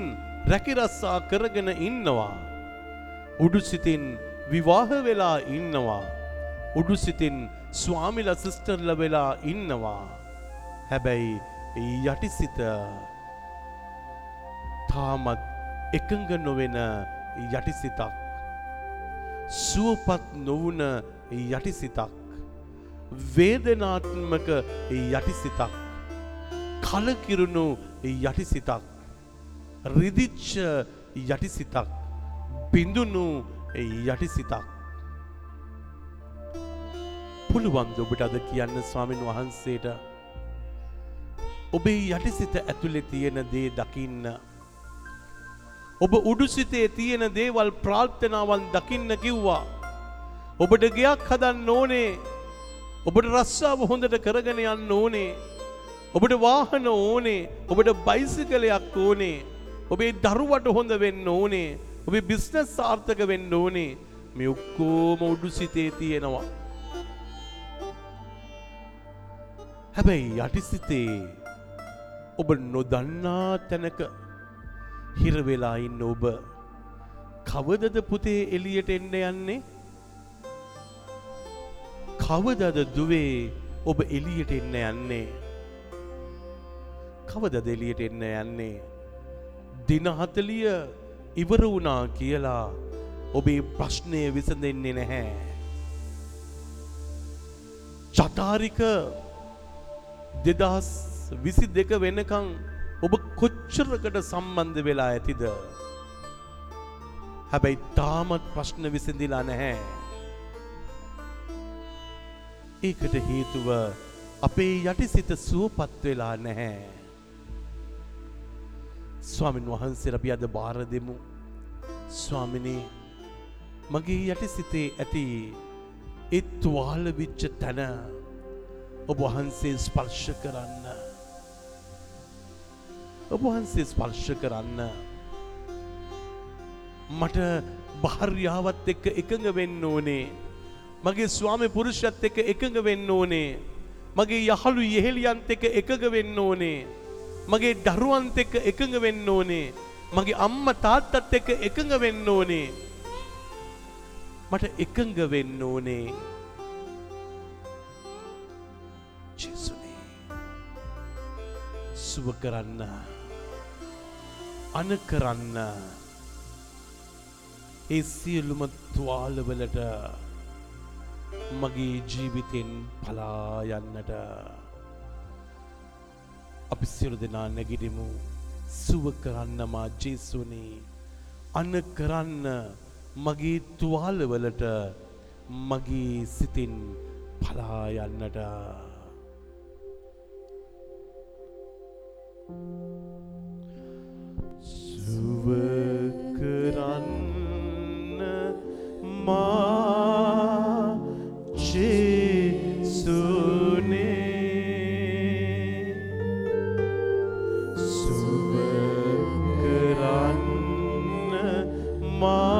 S1: රැකිරස්සා කරගෙන ඉන්නවා. උඩුසිතින් විවාහ වෙලා ඉන්නවා. උඩුසිතින් ස්වාමිල සිස්ටර්ල වෙලා ඉන්නවා. හැබැයි යටිසිත තාමත් එකඟ නොවෙන යටිසිතක්. සුවපත් නොවන යටිසිතක්. වේදනාත්මක යටිසිතක්. කලකිරුණු යටිසිතක්. රිදිච්ච යටිසිතක්. බිඳුණු යටිසිතක්. පුළුවන්ද ඔබට අද කියන්න ස්වාමින් වහන්සේට ඔබේ යටිසිත ඇතුළෙ තියෙන දේ දකින්න. ඔබ උඩුසිතේ තියෙන දේවල් ප්‍රාර්ථනාවන් දකින්න කිව්වා. ඔබට ගයක් හදන්න ඕනේ ඔබට රස්සාාව හොඳට කරගෙන යන්න ඕනේ. ඔබට වාහන ඕනේ ඔබට බයිසිකලයක් ඕනේ. ඔබේ දරුවට හොඳ වෙන්න ඕනේ. ඔබේ බිස්නස් සාර්ථක වෙන්න ඕනේ. මේ ඔක්කෝම උඩුසිතේ තියෙනවා. හැබැයි යටිසිතේ ඔබ නොදන්නා තැනක හිරවෙලා ඉන්න ඔබ. කවදද පුතේ එලියට එන්න යන්නේ? කවදද දුවේ ඔබ එලියට එන්න යන්නේ? කවදද එලියට එන්න යන්නේ? දින හතලිය ඉවර වුණා කියලා ඔබේ ප්‍රශ්නය විසඳෙන්නේ නැහැ. චතාරික දෙදහස් විසි දෙක වෙනකං ඔබ කොච්චරකට සම්බන්ධ වෙලා ඇතිද. හැබැයි තාමත් ප්‍රශ්න විසඳිලා නැහැ. ඒකට හේතුව අපේ යටිසිත සුවපත් වෙලා නැහැ. ස්වාමින් වහන්සේ අපි අද බාර දෙමු. ස්වාමිනී මගේ යටිසිතේ ඇති ඒ තුවාල විච්ච තැන ඔබ වහන්සේ ස්පර්ශ කරන්න. ඔබ වහන්සේ ස්පර්ශ කරන්න. මට භාර්යාවත් එක්ක එකඟ වෙන්න ඕනේ. මගේ ස්වාමි පුරුෂයත් එක්ක එකඟ වෙන්න ඕනේ. මගේ යහළු යෙහෙලියන්ත එක්ක එකඟ වෙන්න ඕනේ. මගේ දරුවන්ත එක්ක එකඟ වෙන්න ඕනේ. මගේ අම්ම තාත්තත් එක්ක එකඟ වෙන්න ඕනේ. මට එකඟ වෙන්න ඕනේ. ජෙසුනේ සුව කරන්න අන කරන්න ඒ සියලුම තුවාලවලට මගේ ජීවිතෙන් පලා යන්නට. අපි සියලු දෙනා නැගිටිමු. සුව කරන්න මා ජේසුනේ. අන කරන්න මගේ තුවාලවලට මගේ සිතින් පලා යන්නට. සුව කරන්න මා ජේසුනේ සුව කරන්න මාව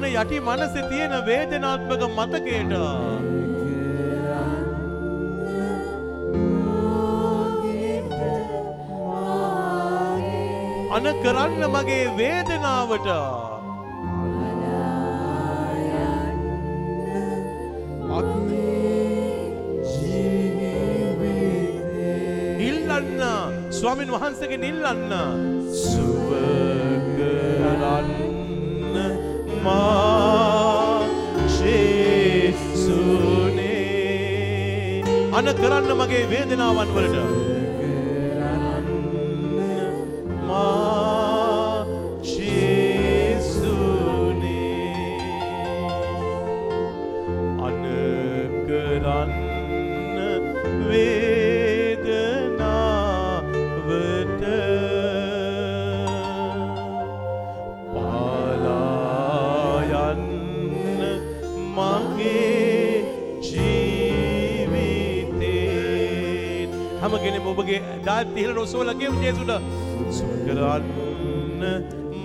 S1: අන කරන්න යටි මනසේ තියෙන වේදනාත්මක මතකයට. අන කරන්න මගේ වේදනාවට. ඉල්ලන්න. ස්වාමින් වහන්සේගෙන් ඉල්ලන්න. සුව කරන්න. මා ජේසුනේ අන කරන්න මගේ වේදනාවන් වලට ඔබගේ දාත් තිහල නොසෝලගේ ජේසුට. සුකරන්න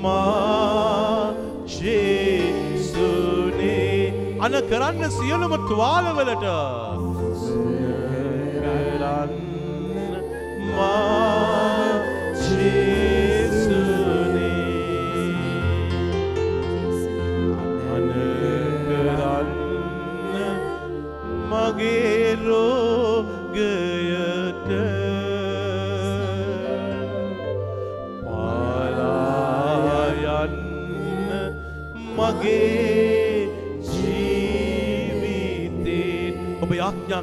S1: මා ජේසුනේ. අන කරන්න සියලුම තුවාලවලට. කරන්න මා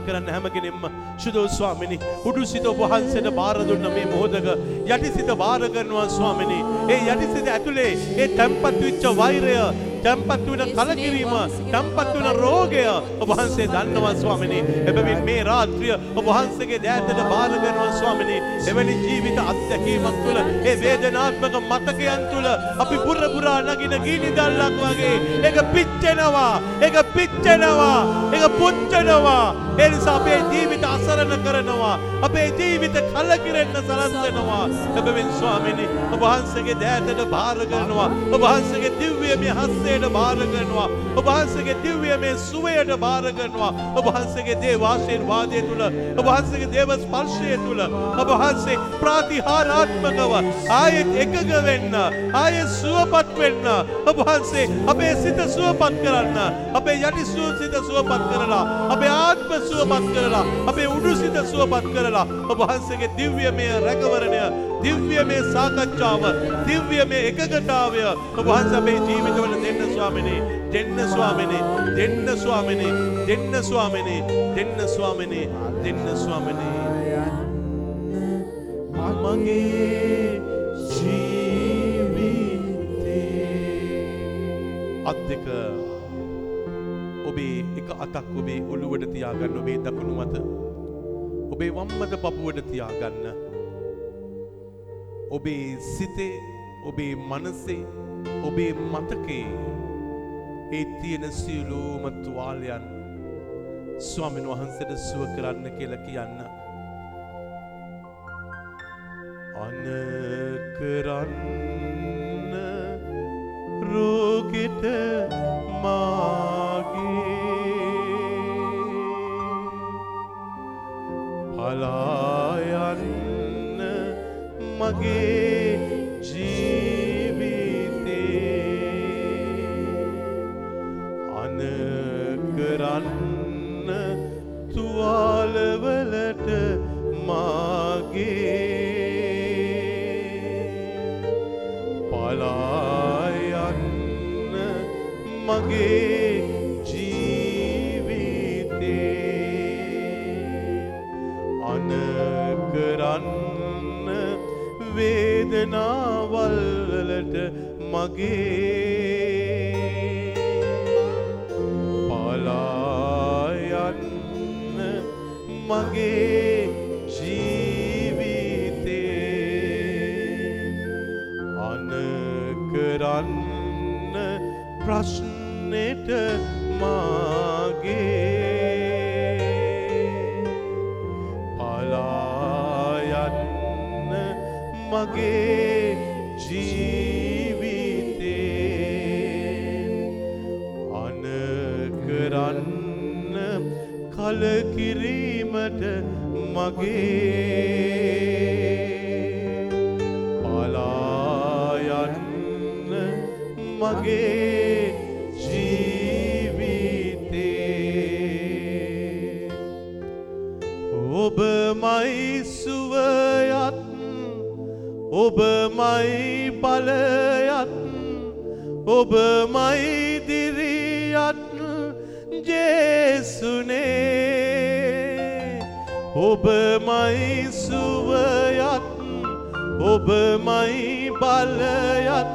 S1: කරන්න හැමගෙනෙම ශුදෝ ස්වාමිනි. උඩු සිත වහන්සේට බාර දුන්න මේ මොහොතක යටි සිත බාර කරනවා ස්වාමිනි. ඒ යටි සිත ඇතුලේ ඒ තැම්පත් වෙච්ච වෛරය තැම්පත් වෙන කලකිරීම තැම්පත් වෙන රෝගය ඔබ වහන්සේ දන්නවා ස්වාමිනි. එබැවින් මේ රාත්‍රිය ඔබ වහන්සේගේ දෑතට බාර කරනවා ස්වාමිනි. එවැනි ජීවිත අත්දැකීමක් තුළ ඒ වේදනාත්මක මතකයන් තුළ අපි බුර බුරා නගින ගීනි දැල්ලක් වගේ. ඒක පිච්චෙනවා ඒක පිච්චෙනවා ඒක පුච්චෙනවා. ඒ නිසා අපේ ජීවිත අසරණ කරනවා. අපේ ජීවිත කලකිරෙන්න සලස්වනවා එබැවින් ස්වාමිනි ඔබ වහන්සේගේ දෑතට බාර කරනවා ඔබ වහන්සේගේ දිව්‍යමය හස්තයට බාර කරනවා ඔබ වහන්සේගේ දිව්‍යමය සුවයට බාර කරනවා ඔබ වහන්සේගේ දේව ආශිර්වාදය තුල ඔබ වහන්සේගේ දේව ස්පර්ශය තුල ඔබ වහන්සේ ප්‍රාතිහාරාත්මකව ආයෙත් එකග වෙන්න ආයෙත් සුවපත් වෙන්න. ඔබ වහන්සේ අපේ සිත සුවපත් කරන්න අපේ යටි සුව සිත සුවපත් කරලා අපේ ආත්ම සුවපත් කරලා අපේ උඩු සිත සුවපත් කරලා ඔබ වහන්සේගේ දිව්‍යමය රැකවරණය දිව්‍යමය සාකච්ඡාව දිව්‍යමය එකගතාවය ඔබ වහන්සේ අපේ ජීවිතවල දෙන්න ස්වාමිනේ දෙන්න ස්වාමිනේ දෙන්න ස්වාමිනේ දෙන්න ස්වාමිනේ දෙන්න ස්වාමිනේ දෙන්න ස්වාමිනේ. මගේ ජීවිතේ අත් දෙක ඔබේ එක අතක් ඔබේ ඔළුවට තියාගන්න ඔබේ දකුණු මත. ඔබේ වම්මත පපුුවට තියාගන්න. ඔබේ සිතේ ඔබේ මනසේ ඔබේ මතකේ ඒ තියෙන සියලූම තුවාලයන් ස්වාමින් වහන්සට සුව කරන්න කියල කියන්න. අන කරන්න රෝගෙට මාගේ පලායන්න මගේ ජීවිතේ. අන කරන්න තුවාලවලට මාගේ. පලායන්න මගේ වේදනාවල්වලට මගේ පලායන්න මගේ මගේ ඔබමයි සුවයත් ඔබමයි බලයත්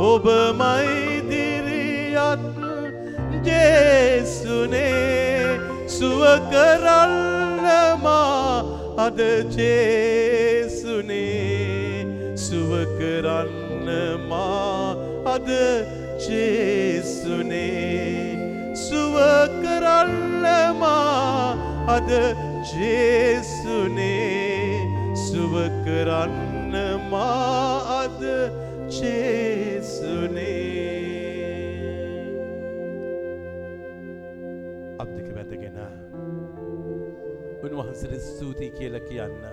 S1: ඔබමයි දිරියත් ජේසුනේ සුව කරල්ලමා අද ජේසුනේ. සුව කරන්න මා අද ජේසුනේ. සුව කරල්ලමා අද ජේසුනේ සුව කරන්න මා අද ජේසුනේ අප දෙක වැදගෙන උන්වහන්සට ස්තුතියි කියල කියන්න.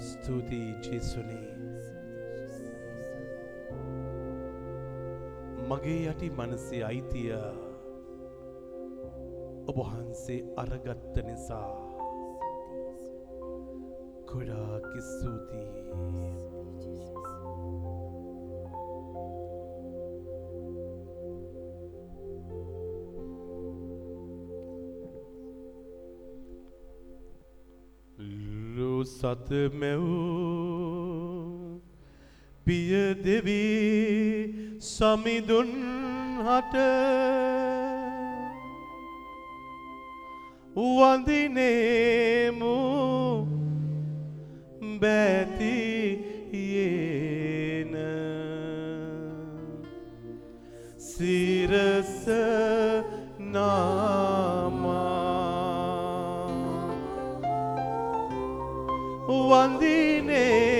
S1: ස්තුතියි ජෙසුනේ මගේ යටි මනසේ අයිතිය ඔබහන්සේ අරගත්ත නිසා. ගොඩාක් ස්තුතියි. ලෝ සත මැවූ පිය දෙවී සමිදුන් හට වඳිනේමු බැතියේන. සිරස නාමා වඳිනේමු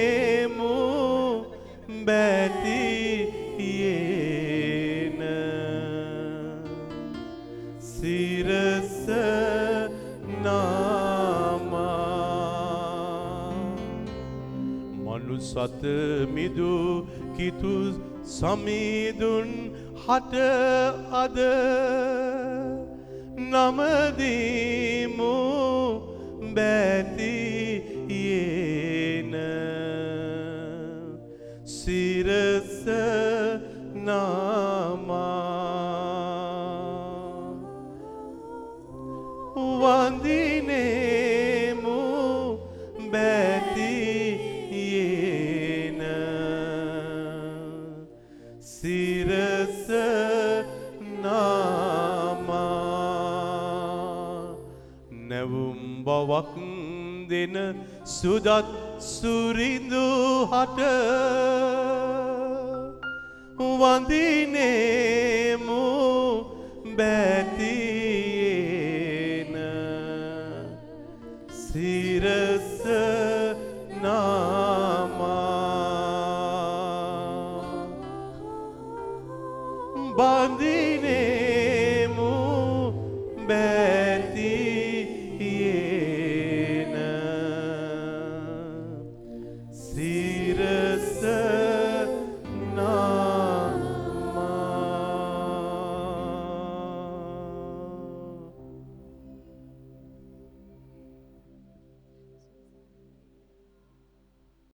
S1: සත මිදු කිතු සමීදුන් හට අද නමදීමු හට